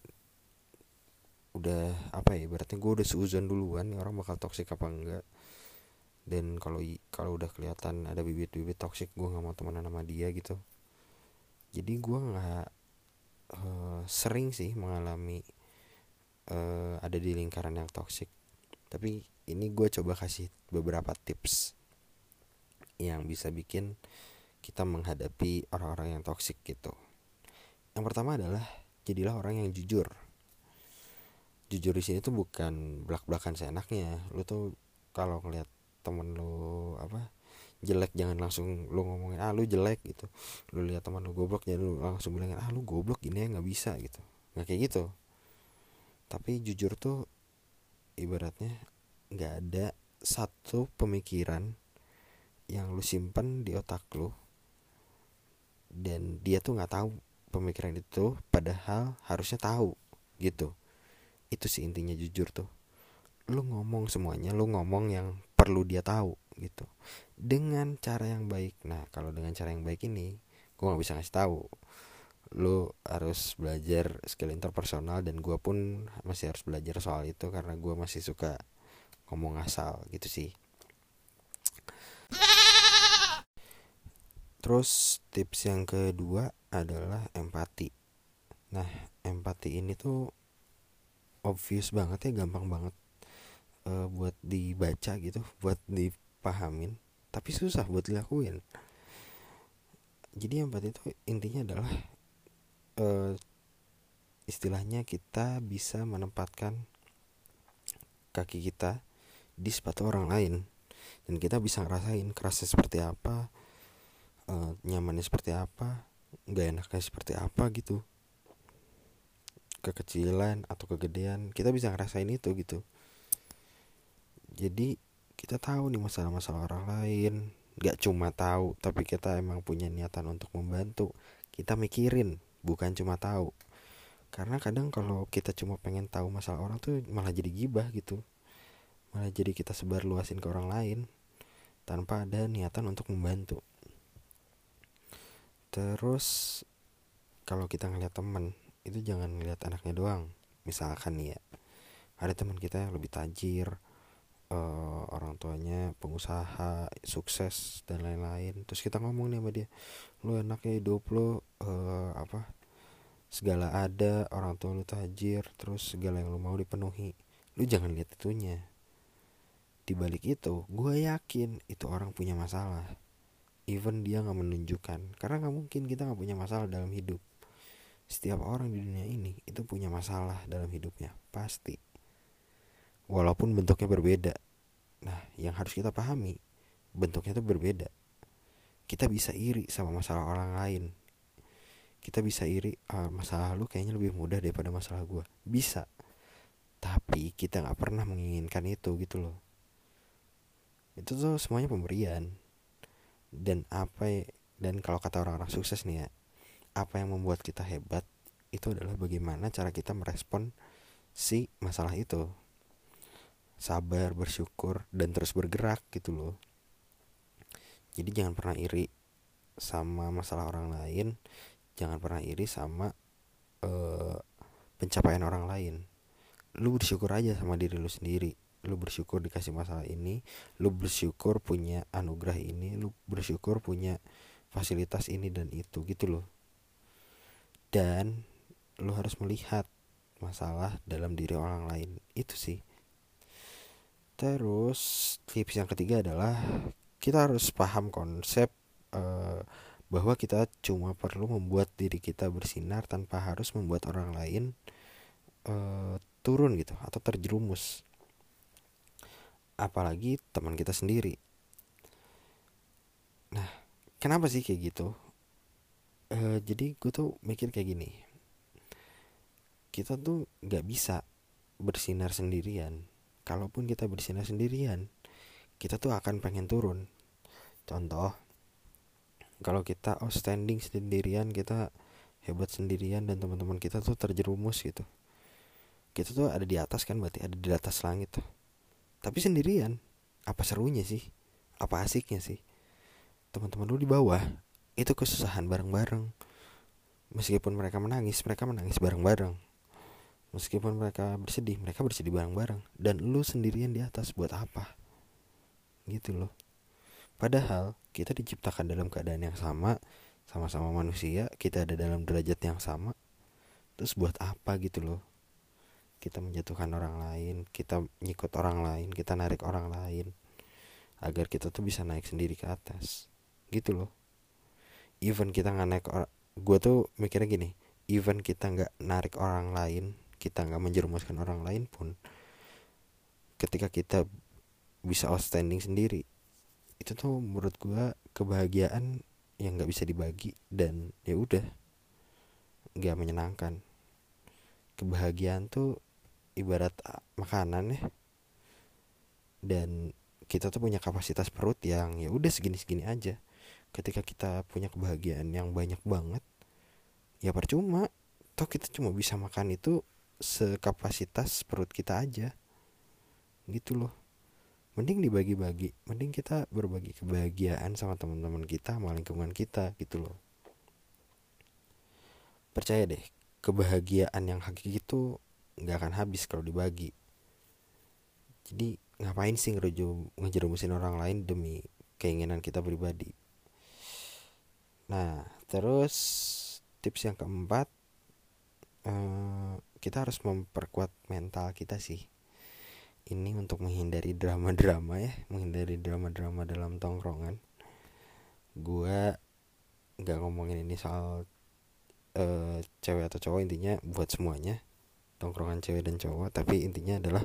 udah apa ya berarti gue udah seuzon duluan nih orang bakal toksik apa enggak. Dan kalau kalau udah kelihatan ada bibit-bibit toksik gue nggak mau temenan sama dia gitu. Jadi gue nggak eh, sering sih mengalami eh, ada di lingkaran yang toksik tapi ini gue coba kasih beberapa tips yang bisa bikin kita menghadapi orang-orang yang toksik gitu. Yang pertama adalah jadilah orang yang jujur. Jujur di sini tuh bukan belak belakan seenaknya. Lu tuh kalau ngeliat temen lu apa jelek jangan langsung lu ngomongin ah lu jelek gitu. Lu lihat teman lu goblok jangan lu langsung bilangin ah lu goblok gini ya nggak bisa gitu. Nggak kayak gitu. Tapi jujur tuh ibaratnya nggak ada satu pemikiran yang lu simpan di otak lu. Dan dia tuh nggak tahu pemikiran itu padahal harusnya tahu gitu. Itu sih intinya jujur tuh. Lu ngomong semuanya lu ngomong yang perlu dia tahu gitu. Dengan cara yang baik. Nah kalau dengan cara yang baik ini gue nggak bisa ngasih tahu. Lu harus belajar skill interpersonal dan gue pun masih harus belajar soal itu karena gue masih suka ngomong asal gitu sih terus tips yang kedua adalah empati. Nah empati ini tuh obvious banget ya gampang banget uh, buat dibaca gitu buat dipahamin tapi susah buat dilakuin. Jadi empati itu intinya adalah uh, istilahnya kita bisa menempatkan kaki kita di sepatu orang lain dan kita bisa ngerasain kerasnya seperti apa uh, nyamannya seperti apa nggak enaknya seperti apa gitu. Kekecilan atau kegedean kita bisa ngerasain itu gitu. Jadi kita tahu nih masalah-masalah orang lain. Nggak cuma tahu tapi kita emang punya niatan untuk membantu. Kita mikirin bukan cuma tahu. Karena kadang kalau kita cuma pengen tahu masalah orang tuh malah jadi gibah gitu. Malah jadi kita sebar luasin ke orang lain tanpa ada niatan untuk membantu terus kalau kita ngeliat temen itu jangan ngeliat anaknya doang. Misalkan nih ya ada teman kita yang lebih tajir uh, orang tuanya pengusaha sukses dan lain-lain. Terus kita ngomong nih sama dia lu enaknya hidup lu uh, apa segala ada orang tua lu tajir terus segala yang lu mau dipenuhi. Lu jangan lihat itunya. Di balik itu gue yakin itu orang punya masalah even dia nggak menunjukkan. Karena nggak mungkin kita nggak punya masalah dalam hidup. Setiap orang di dunia ini itu punya masalah dalam hidupnya pasti. Walaupun bentuknya berbeda. Nah yang harus kita pahami bentuknya itu berbeda. Kita bisa iri sama masalah orang lain. Kita bisa iri ah, masalah lu kayaknya lebih mudah daripada masalah gue bisa. Tapi kita nggak pernah menginginkan itu gitu loh. Itu tuh semuanya pemberian dan apa dan kalau kata orang-orang sukses nih ya apa yang membuat kita hebat itu adalah bagaimana cara kita merespon si masalah itu. Sabar bersyukur dan terus bergerak gitu loh. Jadi jangan pernah iri sama masalah orang lain jangan pernah iri sama uh, pencapaian orang lain. Lu bersyukur aja sama diri lu sendiri lu bersyukur dikasih masalah ini lu bersyukur punya anugerah ini lu bersyukur punya fasilitas ini dan itu gitu loh. Dan lu harus melihat masalah dalam diri orang lain itu sih. Terus tips yang ketiga adalah kita harus paham konsep uh, bahwa kita cuma perlu membuat diri kita bersinar tanpa harus membuat orang lain uh, turun gitu atau terjerumus apalagi teman kita sendiri. Nah kenapa sih kayak gitu? E, jadi gue tuh mikir kayak gini. Kita tuh nggak bisa bersinar sendirian. Kalaupun kita bersinar sendirian kita tuh akan pengen turun. Contoh kalau kita outstanding sendirian kita hebat sendirian dan teman-teman kita tuh terjerumus gitu. Kita tuh ada di atas kan berarti ada di atas langit tuh tapi sendirian. Apa serunya sih? Apa asiknya sih? Teman-teman lu di bawah itu kesusahan bareng-bareng. Meskipun mereka menangis mereka menangis bareng-bareng. Meskipun mereka bersedih mereka bersedih bareng-bareng. Dan lu sendirian di atas buat apa? Gitu loh. Padahal kita diciptakan dalam keadaan yang sama sama-sama manusia kita ada dalam derajat yang sama. Terus buat apa gitu loh kita menjatuhkan orang lain kita nyikut orang lain kita narik orang lain agar kita tuh bisa naik sendiri ke atas. Gitu loh. Even kita nggak naik gue tuh mikirnya gini even kita nggak narik orang lain kita nggak menjerumuskan orang lain pun ketika kita bisa outstanding sendiri itu tuh menurut gue kebahagiaan yang nggak bisa dibagi dan ya udah nggak menyenangkan. Kebahagiaan tuh ibarat makanan ya. Dan kita tuh punya kapasitas perut yang ya udah segini-segini aja. Ketika kita punya kebahagiaan yang banyak banget ya percuma. Toh kita cuma bisa makan itu sekapasitas perut kita aja. Gitu loh. Mending dibagi-bagi mending kita berbagi kebahagiaan sama teman-teman kita sama lingkungan kita gitu loh. Percaya deh kebahagiaan yang hakiki itu nggak akan habis kalau dibagi. Jadi ngapain sih ngejerumusin orang lain demi keinginan kita pribadi? Nah terus tips yang keempat uh, kita harus memperkuat mental kita sih. Ini untuk menghindari drama-drama ya menghindari drama-drama dalam tongkrongan. Gue nggak ngomongin ini soal uh, cewek atau cowok intinya buat semuanya tongkrongan cewek dan cowok tapi intinya adalah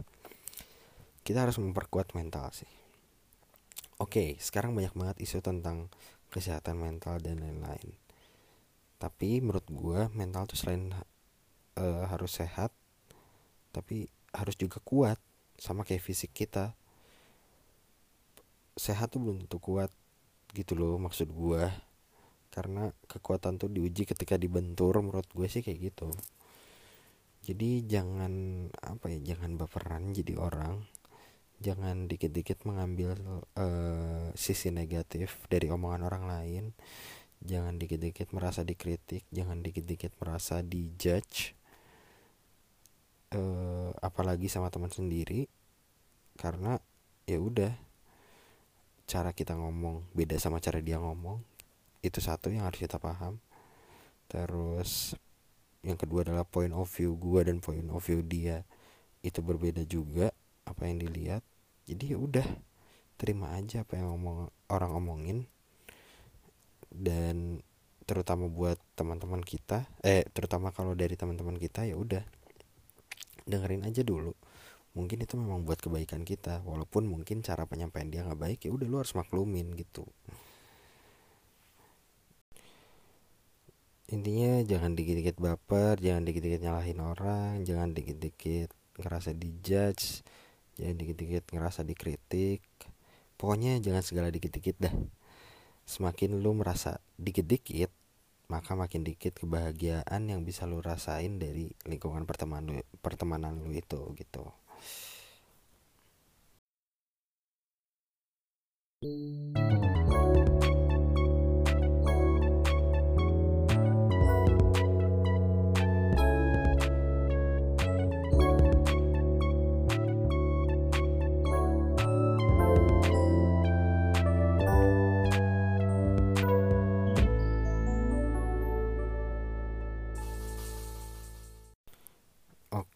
kita harus memperkuat mental sih. Oke sekarang banyak banget isu tentang kesehatan mental dan lain-lain. Tapi menurut gue mental tuh selain uh, harus sehat tapi harus juga kuat sama kayak fisik kita. Sehat tuh belum tentu kuat gitu loh maksud gue karena kekuatan tuh diuji ketika dibentur menurut gue sih kayak gitu jadi jangan apa ya jangan baperan jadi orang. Jangan dikit-dikit mengambil uh, sisi negatif dari omongan orang lain. Jangan dikit-dikit merasa dikritik. Jangan dikit-dikit merasa dijudge uh, apalagi sama teman sendiri. Karena ya udah cara kita ngomong beda sama cara dia ngomong. Itu satu yang harus kita paham. Terus yang kedua adalah point of view gua dan point of view dia. Itu berbeda juga apa yang dilihat. Jadi ya udah terima aja apa yang ngomong orang omongin. Dan terutama buat teman-teman kita eh terutama kalau dari teman-teman kita ya udah. Dengerin aja dulu. Mungkin itu memang buat kebaikan kita. Walaupun mungkin cara penyampaian dia nggak baik ya udah lu harus maklumin gitu intinya jangan dikit-dikit baper jangan dikit-dikit nyalahin orang jangan dikit-dikit ngerasa dijudge jangan dikit-dikit ngerasa dikritik pokoknya jangan segala dikit-dikit dah semakin lu merasa dikit-dikit maka makin dikit kebahagiaan yang bisa lu rasain dari lingkungan pertemanan lu, pertemanan lu itu gitu.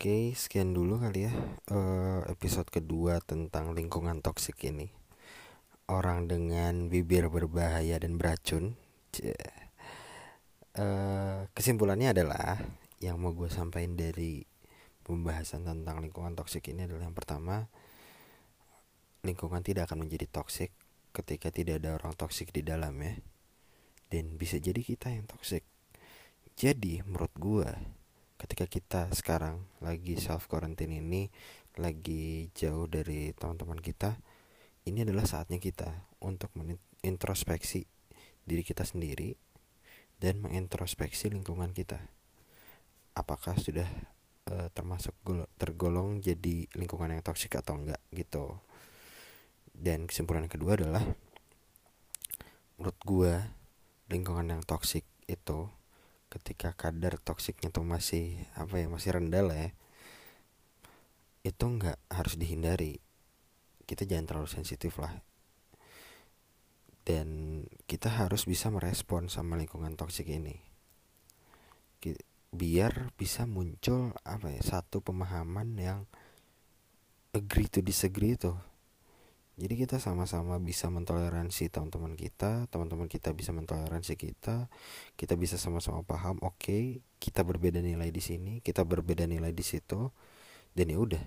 Oke, sekian dulu kali ya uh, episode kedua tentang lingkungan toksik ini. Orang dengan bibir berbahaya dan beracun. Uh, kesimpulannya adalah yang mau gue sampaikan dari pembahasan tentang lingkungan toksik ini adalah yang pertama, lingkungan tidak akan menjadi toksik ketika tidak ada orang toksik di dalamnya, dan bisa jadi kita yang toksik. Jadi menurut gue ketika kita sekarang lagi self quarantine ini lagi jauh dari teman-teman kita ini adalah saatnya kita untuk mengintrospeksi diri kita sendiri dan mengintrospeksi lingkungan kita. Apakah sudah uh, termasuk tergolong jadi lingkungan yang toksik atau enggak gitu. Dan kesimpulan kedua adalah menurut gue lingkungan yang toksik itu ketika kadar toksiknya tuh masih apa ya masih rendah lah ya itu nggak harus dihindari. Kita jangan terlalu sensitif lah. Dan kita harus bisa merespon sama lingkungan toksik ini. Biar bisa muncul apa ya satu pemahaman yang agree to disagree tuh jadi kita sama-sama bisa mentoleransi teman-teman kita teman-teman kita bisa mentoleransi kita kita bisa sama-sama paham oke okay, kita berbeda nilai di sini kita berbeda nilai di situ dan ya udah.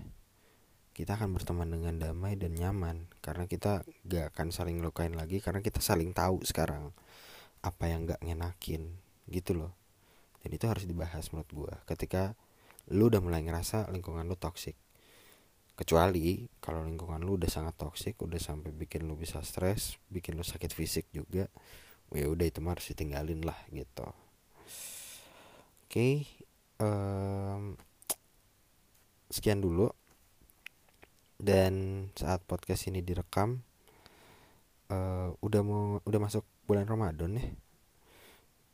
Kita akan berteman dengan damai dan nyaman karena kita gak akan saling lukain lagi karena kita saling tahu sekarang apa yang gak ngenakin gitu loh. Dan itu harus dibahas menurut gue ketika lu udah mulai ngerasa lingkungan lu toksik kecuali kalau lingkungan lu udah sangat toksik udah sampai bikin lu bisa stres bikin lu sakit fisik juga ya udah itu mah harus ditinggalin lah gitu. Oke okay, um, sekian dulu. Dan saat podcast ini direkam uh, udah mau udah masuk bulan Ramadan ya.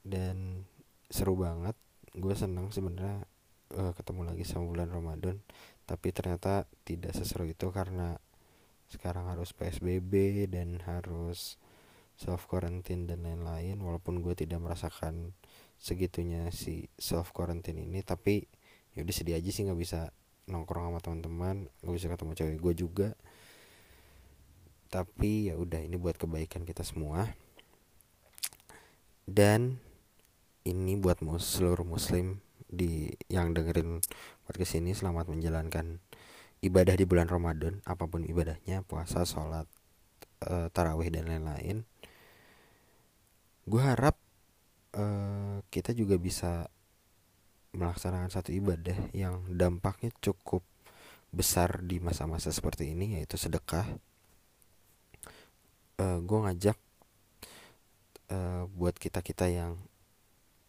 Dan seru banget. Gue seneng sebenarnya uh, ketemu lagi sama bulan Ramadan tapi ternyata tidak seseru itu karena sekarang harus PSBB dan harus self quarantine dan lain-lain. Walaupun gue tidak merasakan segitunya si self quarantine ini tapi ya udah sedih aja sih nggak bisa nongkrong sama teman-teman gak bisa ketemu cewek gue juga. Tapi ya udah ini buat kebaikan kita semua. Dan ini buat seluruh muslim di yang dengerin podcast ini selamat menjalankan ibadah di bulan Ramadan apa pun ibadahnya puasa sholat e, tarawih dan lain-lain. Gue harap e, kita juga bisa melaksanakan satu ibadah yang dampaknya cukup besar di masa-masa seperti ini yaitu sedekah. Uh, eh, gue ngajak uh, buat kita kita yang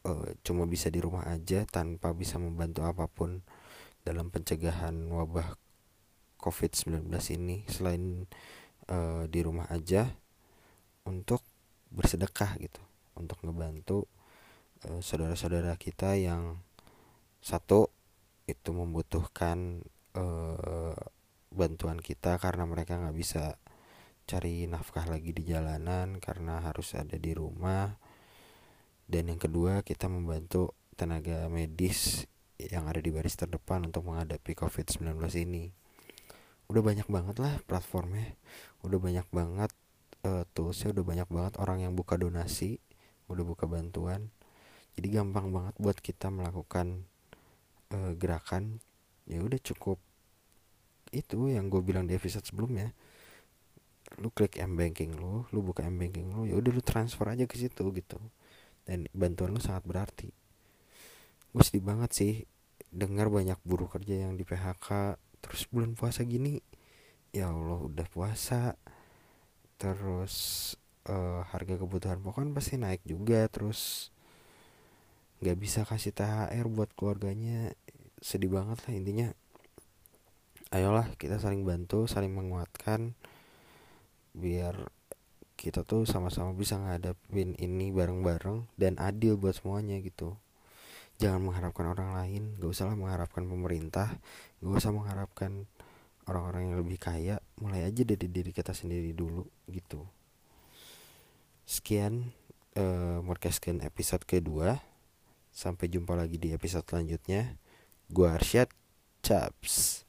uh, cuma bisa di rumah aja tanpa bisa membantu apa pun dalam pencegahan wabah COVID-19 ini. Selain uh, di rumah aja untuk bersedekah gitu untuk ngebantu saudara-saudara kita yang satu itu membutuhkan uh, bantuan kita karena mereka nggak bisa cari nafkah lagi di jalanan karena harus ada di rumah dan yang kedua kita membantu tenaga medis yang ada di baris terdepan untuk menghadapi COVID-19 ini. Udah banyak banget lah platformnya. Udah banyak banget uh, toolsnya udah banyak banget orang yang buka donasi udah buka bantuan. Jadi gampang banget buat kita melakukan uh, gerakan. Ya udah cukup itu yang gue bilang di episode sebelumnya. Lu klik m banking lu lu buka m banking lu ya udah lu transfer aja ke situ gitu dan bantuan lu sangat berarti. Gue sedih banget sih dengar banyak buruh kerja yang di PHK terus bulan puasa gini ya Allah udah puasa. Terus uh, harga kebutuhan pokoknya pasti naik juga terus nggak bisa kasih THR buat keluarganya. Sedih banget lah intinya. Ayolah kita saling bantu saling menguatkan biar kita tuh sama-sama bisa ngadapin ini bareng-bareng dan adil buat semuanya gitu. Jangan mengharapkan orang lain gak usah lah mengharapkan pemerintah gak usah mengharapkan orang-orang yang lebih kaya mulai aja dari diri kita sendiri dulu gitu. Sekian uh, episode kedua. Sampai jumpa lagi di episode selanjutnya. Gua Arsyad Chaps